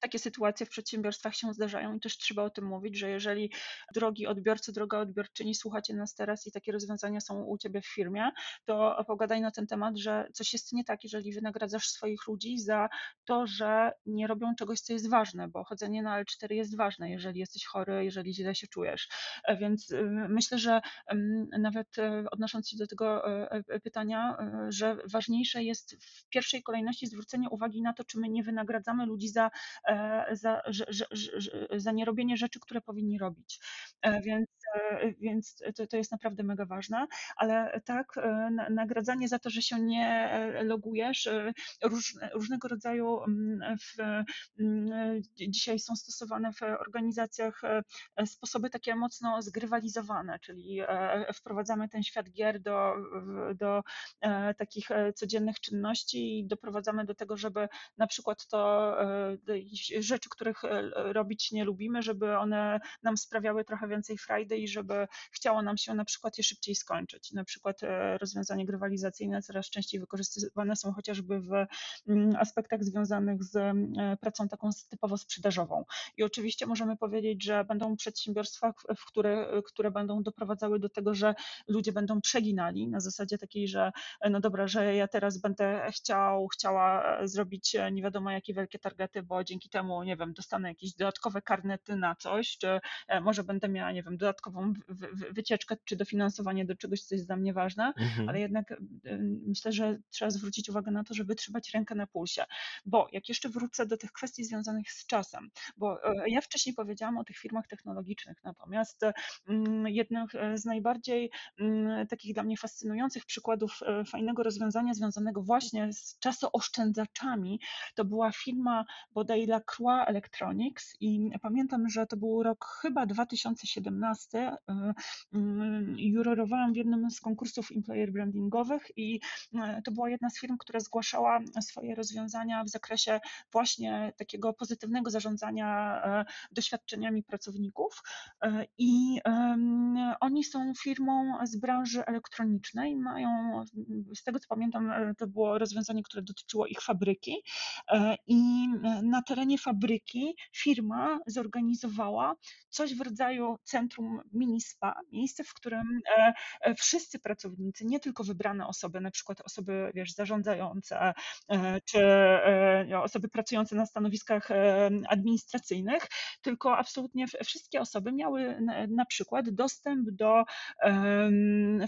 C: takie sytuacje w przedsiębiorstwach się zdarzają i też trzeba o tym mówić, że jeżeli jeżeli drogi odbiorcy, droga odbiorczyni, słuchacie nas teraz i takie rozwiązania są u Ciebie w firmie, to pogadaj na ten temat, że coś jest nie tak, jeżeli wynagradzasz swoich ludzi za to, że nie robią czegoś, co jest ważne, bo chodzenie na L4 jest ważne, jeżeli jesteś chory, jeżeli źle się czujesz. E, więc y, myślę, że nawet e, odnosząc się do tego e, pytania, że ważniejsze jest w pierwszej kolejności zwrócenie uwagi na to, czy my nie wynagradzamy ludzi za, za, za, za, za nierobienie rzeczy, które powinni robić robić. E, więc, więc to, to jest naprawdę mega ważne, ale tak, e, nagradzanie za to, że się nie logujesz, róż, różnego rodzaju mm, w, mm, dzisiaj są stosowane w organizacjach sposoby takie mocno zgrywalizowane, czyli wprowadzamy ten świat gier do, do takich codziennych czynności i doprowadzamy do tego, żeby na przykład to rzeczy, których robić nie lubimy, żeby one nam sprawiały trochę więcej frajdy i żeby chciało nam się na przykład je szybciej skończyć. Na przykład e, rozwiązania grywalizacyjne coraz częściej wykorzystywane są chociażby w mm, aspektach związanych z e, pracą taką typowo sprzedażową. I oczywiście możemy powiedzieć, że będą przedsiębiorstwa, w które, które będą doprowadzały do tego, że ludzie będą przeginali na zasadzie takiej, że e, no dobra, że ja teraz będę chciał, chciała zrobić nie wiadomo jakie wielkie targety, bo dzięki temu, nie wiem, dostanę jakieś dodatkowe karnety na coś, czy E, może będę miała, nie wiem, dodatkową wycieczkę czy dofinansowanie do czegoś, co jest dla mnie ważne, mhm. ale jednak e, myślę, że trzeba zwrócić uwagę na to, żeby trzymać rękę na pulsie. Bo jak jeszcze wrócę do tych kwestii związanych z czasem, bo e, ja wcześniej powiedziałam o tych firmach technologicznych, natomiast mm, jednym z najbardziej mm, takich dla mnie fascynujących przykładów fajnego rozwiązania związanego właśnie z czasooszczędzaczami, to była firma bodaj Lacroix Electronics i pamiętam, że to był rok chyba 2017 y, y, jurorowałam w jednym z konkursów employer brandingowych i y, to była jedna z firm, która zgłaszała swoje rozwiązania w zakresie właśnie takiego pozytywnego zarządzania doświadczeniami pracowników. I oni są firmą z branży elektronicznej, mają, z tego co pamiętam, to było rozwiązanie, które dotyczyło ich fabryki. I na terenie fabryki firma zorganizowała coś w rodzaju centrum mini spa, miejsce, w którym e, e, wszyscy pracownicy, nie tylko wybrane osoby, na przykład osoby, wiesz, zarządzające, e, czy osoby pracujące na stanowiskach administracyjnych, tylko absolutnie wszystkie osoby miały na przykład dostęp do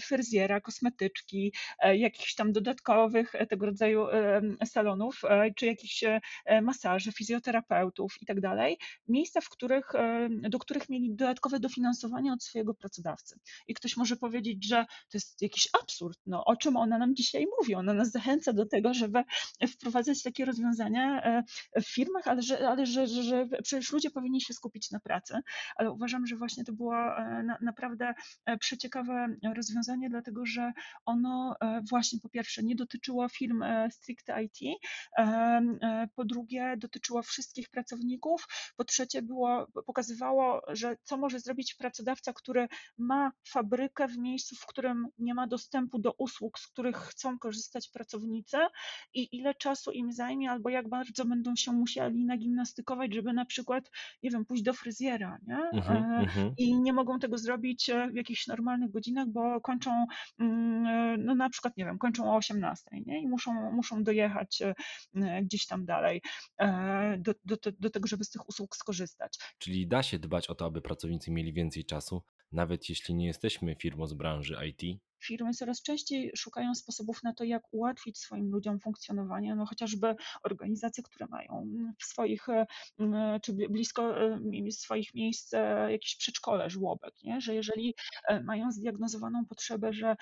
C: fryzjera, kosmetyczki, jakichś tam dodatkowych tego rodzaju salonów, czy jakichś masaży, fizjoterapeutów i tak dalej. Miejsca, w których, do których mieli dodatkowe dofinansowanie oczekiwania od swojego pracodawcy. I ktoś może powiedzieć, że to jest jakiś absurd. No, o czym ona nam dzisiaj mówi? Ona nas zachęca do tego, żeby wprowadzać takie rozwiązania e, w firmach, ale że, ale że, że, że przecież ludzie powinni się skupić na pracy. Ale uważam, że właśnie to było na, naprawdę przeciekawe rozwiązanie, dlatego że ono właśnie po pierwsze nie dotyczyło firm stricte IT, po drugie dotyczyło wszystkich pracowników, po trzecie było, pokazywało, że co może zrobić pracodawca, który ma fabrykę w miejscu, w którym nie ma dostępu do usług, z których chcą korzystać pracownicy i ile czasu im zajmie, albo jak bardzo będą się musieli nagimnastykować, żeby na przykład, nie wiem, pójść do fryzjera, nie? Mm -hmm. I nie mogą tego zrobić e, w jakichś normalnych godzinach, bo kończą, mm, e, no na przykład, nie wiem, kończą o 18, nie? I muszą, muszą dojechać gdzieś tam dalej do, do, do tego, żeby z tych usług skorzystać.
A: Czyli da się dbać o to, aby pracownicy mieli więcej czasu, nawet jeśli nie jesteśmy firmą z branży IT?
C: Firmy coraz częściej szukają sposobów na to, jak ułatwić swoim ludziom funkcjonowanie, no chociażby organizacje, które mają w swoich, e, czy blisko e, swoich miejsc e, jakieś przedszkole, żłobek, nie? że jeżeli mają zdiagnozowaną potrzebę, że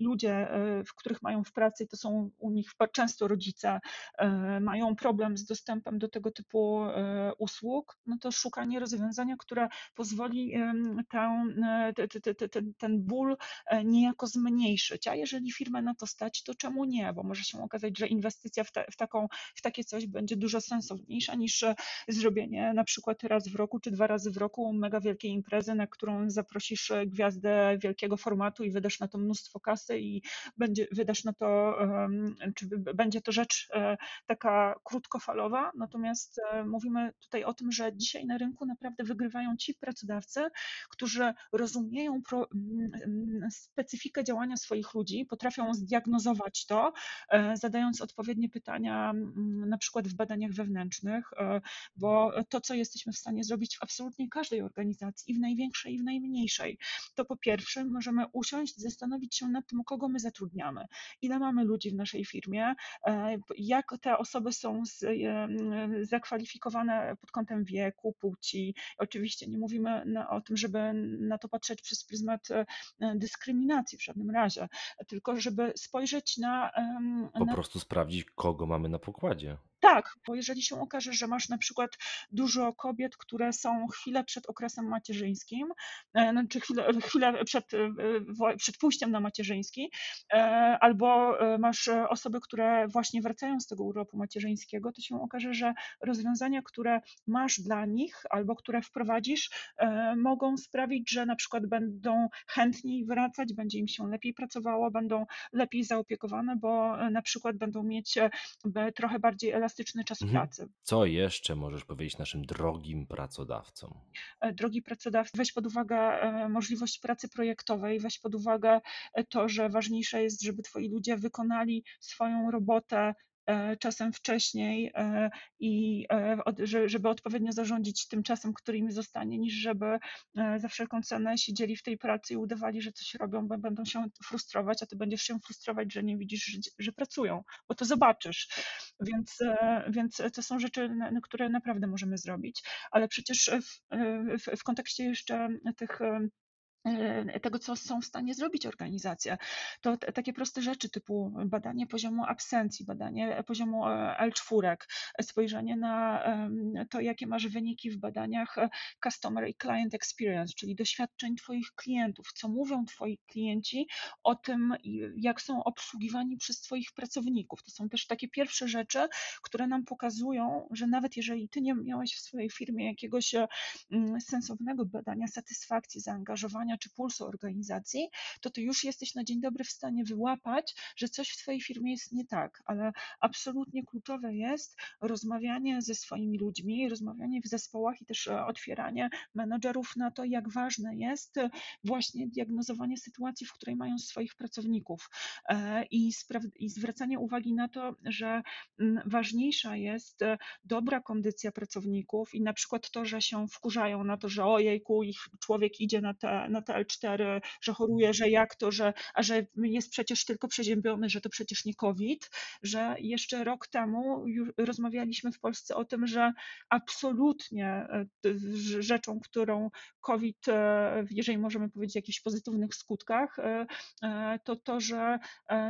C: ludzie, w których mają w pracy, to są u nich często rodzice, mają problem z dostępem do tego typu usług, no to szukanie rozwiązania, które pozwoli ten, ten, ten ból niejako zmniejszyć. A jeżeli firmę na to stać, to czemu nie? Bo może się okazać, że inwestycja w, te, w, taką, w takie coś będzie dużo sensowniejsza niż e, zrobienie na przykład raz w roku czy dwa razy w roku mega wielkiej imprezy, na którą zaprosisz e, gwiazdę wielkiego formatu i wydasz na to mnóstwo kasy i będzie, wydasz na to, czy będzie to rzecz e, taka krótkofalowa. Natomiast mówimy tutaj o tym, że dzisiaj na rynku naprawdę wygrywają ci pracodawcy, którzy rozumieją pro, specyfikę działania swoich ludzi, potrafią zdiagnozować to, e, zadając odpowiednie pytania, na przykład w badaniach wewnętrznych, e, bo to, co jesteśmy w stanie zrobić w absolutnie każdej organizacji, i w największej, i w najmniejszej, to po pierwsze możemy usiąść, zastanowić się nad tym, kogo my zatrudniamy, ile mamy ludzi w naszej firmie, e, jak te osoby są z, zakwalifikowane pod kątem wieku, płci. Oczywiście nie mówimy o tym, żeby na to patrzeć przez pryzmat dyskryminacji, dyskryminacji w żadnym razie, tylko żeby spojrzeć na.
A: Po na... prostu sprawdzić, kogo mamy na pokładzie.
C: Tak, bo jeżeli się okaże, że masz na przykład dużo kobiet, które są chwilę przed okresem macierzyńskim, e, no, czy chwilę, chwilę przed, e, przed pójściem na macierzyński, e, albo masz osoby, które właśnie wracają z tego urlopu macierzyńskiego, to się okaże, że rozwiązania, które masz dla nich albo które wprowadzisz, mogą sprawić, że na przykład będą chętniej wracać, będzie im się lepiej pracowało, będą lepiej zaopiekowane, bo na przykład będą mieć trochę bardziej elastyczne elastyczny czas mhm. pracy.
A: Co jeszcze możesz powiedzieć naszym drogim pracodawcom?
C: E, drogi pracodawcy, weź pod uwagę e, możliwość pracy projektowej, weź pod uwagę e, to, że ważniejsze jest, żeby twoi ludzie wykonali swoją robotę czasem wcześniej e, i e, żeby odpowiednio zarządzić tym czasem, który im zostanie, niż żeby za wszelką cenę siedzieli w tej pracy i udawali, że coś robią, bo będą się frustrować, a ty będziesz się frustrować, że nie widzisz, że, pracują, bo to zobaczysz. Więc, więc to są rzeczy, które naprawdę możemy zrobić, ale przecież w, w, w kontekście jeszcze tych E, tego, co są w stanie zrobić organizacje. To takie proste rzeczy typu badanie poziomu absencji, badanie poziomu e, L4, spojrzenie na to, jakie masz wyniki w badaniach e, Customer i Client Experience, czyli doświadczeń Twoich klientów, co mówią Twoi klienci o tym, jak są obsługiwani przez Twoich pracowników. To są też takie pierwsze rzeczy, które nam pokazują, że nawet jeżeli Ty nie miałeś w swojej firmie jakiegoś sensownego badania satysfakcji, zaangażowania, czy pulsu organizacji, to ty już jesteś na dzień dobry w stanie wyłapać, że coś w twojej firmie jest nie tak, ale absolutnie kluczowe jest rozmawianie ze swoimi ludźmi, rozmawianie w zespołach i też e, otwieranie menedżerów na to, jak ważne jest e, właśnie diagnozowanie sytuacji, w której mają swoich pracowników. E, i, i zwracanie uwagi na to, że mm, ważniejsza jest dobra kondycja pracowników i na przykład to, że się wkurzają na to, że ojejku, ich człowiek idzie na te, na na TL4, że choruje, że jak to, że, a że jest przecież tylko przeziębiony, że to przecież nie COVID, że jeszcze rok temu już rozmawialiśmy w Polsce o tym, że absolutnie e, rzeczą, którą COVID, e, jeżeli możemy powiedzieć o jakichś pozytywnych skutkach, to to, że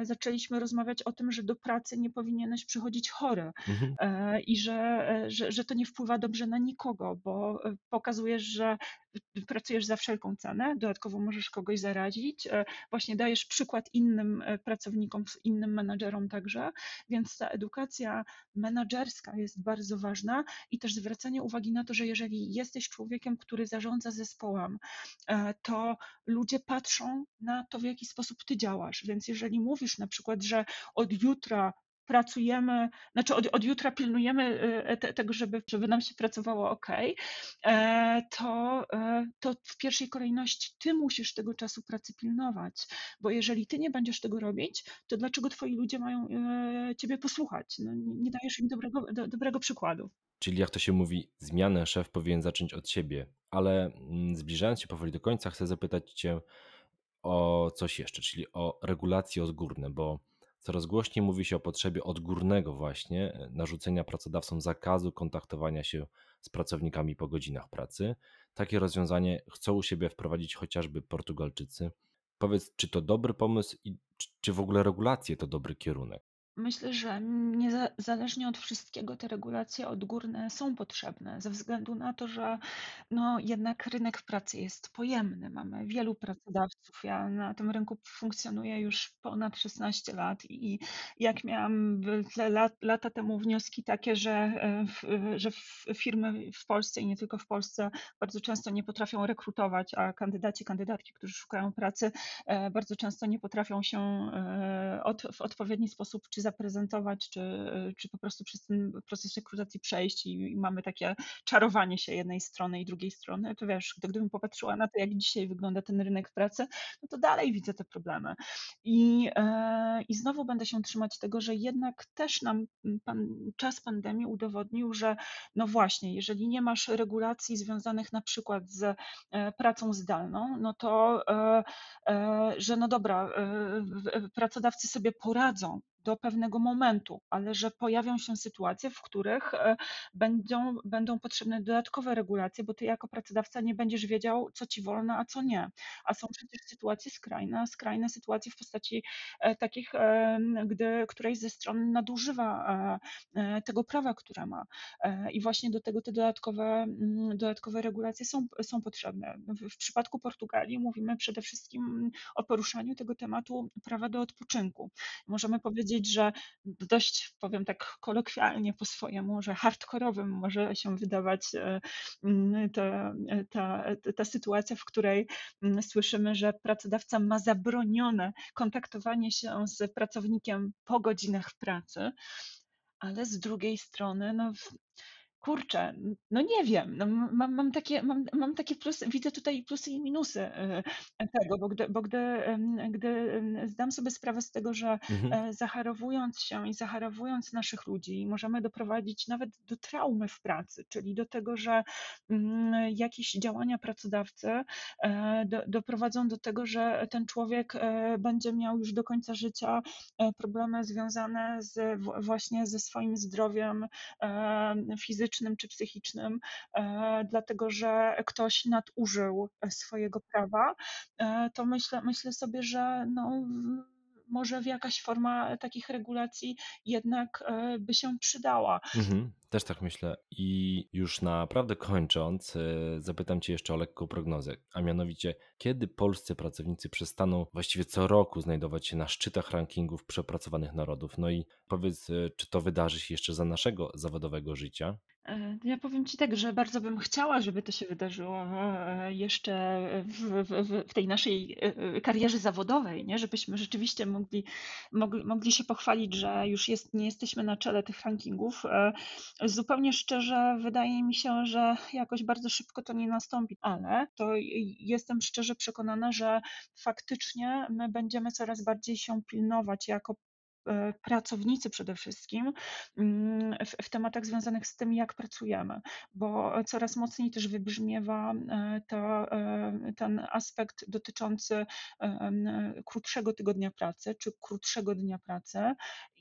C: zaczęliśmy rozmawiać o tym, że do pracy nie powinieneś przychodzić chory mhm. i że, że, że to nie wpływa dobrze na nikogo, bo pokazujesz, że pracujesz za wszelką cenę, dodatkowo możesz kogoś zarazić, e, właśnie dajesz przykład innym e, pracownikom, innym menadżerom także, więc ta edukacja menadżerska jest bardzo ważna i też zwracanie uwagi na to, że jeżeli jesteś człowiekiem, który zarządza zespołem, e, to ludzie patrzą na to, w jaki sposób ty działasz, więc jeżeli mówisz na przykład, że od jutra pracujemy, znaczy od, od jutra pilnujemy e, te, tego, żeby, żeby nam się pracowało ok, e, to, e, to w pierwszej kolejności ty musisz tego czasu pracy pilnować, bo jeżeli ty nie będziesz tego robić, to dlaczego twoi ludzie mają ciebie posłuchać? No, nie dajesz im dobrego, do, dobrego przykładu.
A: Czyli jak to się mówi, zmianę szef powinien zacząć od siebie, ale mm, zbliżając się powoli do końca, chcę zapytać cię o coś jeszcze, czyli o regulacje odgórne, bo Coraz głośniej mówi się o potrzebie odgórnego właśnie e, narzucenia pracodawcom zakazu kontaktowania się z pracownikami po godzinach pracy. Takie rozwiązanie chcą u siebie wprowadzić chociażby Portugalczycy. Powiedz, czy to dobry pomysł i czy w ogóle regulacje to dobry kierunek?
C: Myślę, że niezależnie od wszystkiego te regulacje odgórne są potrzebne, ze względu na to, że no jednak rynek pracy jest pojemny. Mamy wielu pracodawców. Ja na tym rynku funkcjonuję już ponad 16 lat i jak miałam lat, lata temu wnioski takie, że, e, że firmy w Polsce i nie tylko w Polsce bardzo często nie potrafią rekrutować, a kandydaci, kandydatki, którzy szukają pracy, e, bardzo często nie potrafią się e, w odpowiedni sposób czy zaprezentować, czy, czy po prostu przez ten proces rekrutacji przejść i, i mamy takie czarowanie się jednej strony i drugiej strony, to wiesz, gdybym popatrzyła na to, jak dzisiaj wygląda ten rynek pracy, no to dalej widzę te problemy. I, e, i znowu będę się trzymać tego, że jednak też nam pan, czas pandemii udowodnił, że no właśnie, jeżeli nie masz regulacji związanych na przykład z e, pracą zdalną, no to, e, że no dobra, pracodawcy sobie poradzą do pewnego momentu, ale że pojawią się sytuacje, w których e, będą, będą potrzebne dodatkowe regulacje, bo ty jako pracodawca nie będziesz wiedział, co ci wolno, a co nie. A są przecież sytuacje skrajne, skrajne sytuacje w postaci e, takich, e, gdy którejś ze stron nadużywa tego prawa, które ma. I właśnie do tego te dodatkowe, dodatkowe regulacje są, są potrzebne. W przypadku Portugalii mówimy przede wszystkim o poruszaniu tego tematu prawa do odpoczynku. Możemy powiedzieć, że dość, powiem tak kolokwialnie po swojemu, że hardkorowym może się wydawać e, mm, ta, ta, ta sytuacja, w której mm, słyszymy, że pracodawca ma zabronione kontaktowanie się z pracownikiem po godzinach pracy, ale z drugiej strony, no, Kurczę, no nie wiem, no mam, mam, takie, mam, mam takie plusy, widzę tutaj plusy i minusy e, tego, bo gdy, bo gdy, gdy zdam sobie sprawę z tego, że mhm. E, zacharowując się i zacharowując naszych ludzi, możemy doprowadzić nawet do traumy w pracy, czyli do tego, że mm, jakieś działania pracodawcy e, do, doprowadzą do tego, że ten człowiek będzie miał już do końca życia problemy związane z, właśnie ze swoim zdrowiem fizycznym, fizycznym czy psychicznym, e, dlatego że ktoś nadużył swojego prawa, e, to myślę, myślę sobie, że no, może jakaś forma takich regulacji jednak e, by się przydała.
A: Mhm, też tak myślę. I już naprawdę kończąc, zapytam Cię jeszcze o lekką prognozę, a mianowicie, kiedy polscy pracownicy przestaną właściwie co roku znajdować się na szczytach rankingów przepracowanych narodów? No i powiedz, czy to wydarzy się jeszcze za naszego zawodowego życia?
C: E, ja powiem Ci tak, że bardzo bym chciała, żeby to się wydarzyło e, jeszcze w, w, w tej naszej e, karierze zawodowej, nie? żebyśmy rzeczywiście mogli, mogli, mogli się pochwalić, że już jest, nie jesteśmy na czele tych rankingów. Zupełnie szczerze, wydaje mi się, że jakoś bardzo szybko to nie nastąpi, ale to jestem szczerze przekonana, że faktycznie my będziemy coraz bardziej się pilnować jako pracownicy przede wszystkim mm, w, w tematach związanych z tym, jak pracujemy, bo coraz mocniej też wybrzmiewa e, to, e, ten aspekt dotyczący e, krótszego tygodnia pracy czy krótszego dnia pracy.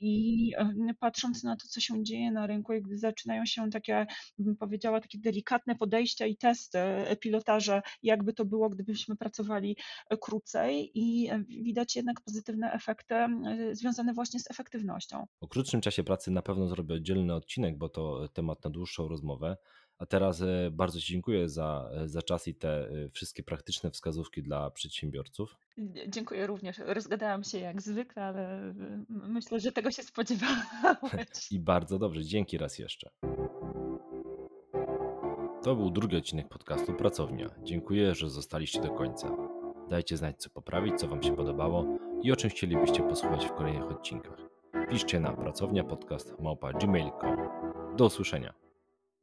C: I e, patrząc na to, co się dzieje na rynku, jakby zaczynają się takie, bym powiedziała, takie delikatne podejścia i testy, e, pilotaże, jakby to było, gdybyśmy pracowali e, krócej. I e, widać jednak pozytywne efekty e, związane właśnie z efektywnością.
A: O krótszym czasie pracy na pewno zrobię oddzielny odcinek, bo to temat na dłuższą rozmowę. A teraz e, bardzo Ci dziękuję za, e, za czas i te e, wszystkie praktyczne wskazówki dla przedsiębiorców.
C: Dziękuję również. Rozgadałam się jak zwykle, ale e, myślę, że tego się spodziewałeś.
A: I bardzo dobrze, dzięki raz jeszcze. To był drugi odcinek podcastu Pracownia. Dziękuję, że zostaliście do końca. Dajcie znać, co poprawić, co Wam się podobało i o czym chcielibyście posłuchać w kolejnych odcinkach. Piszcie na pracownia podcast małpa gmail.com. Do usłyszenia.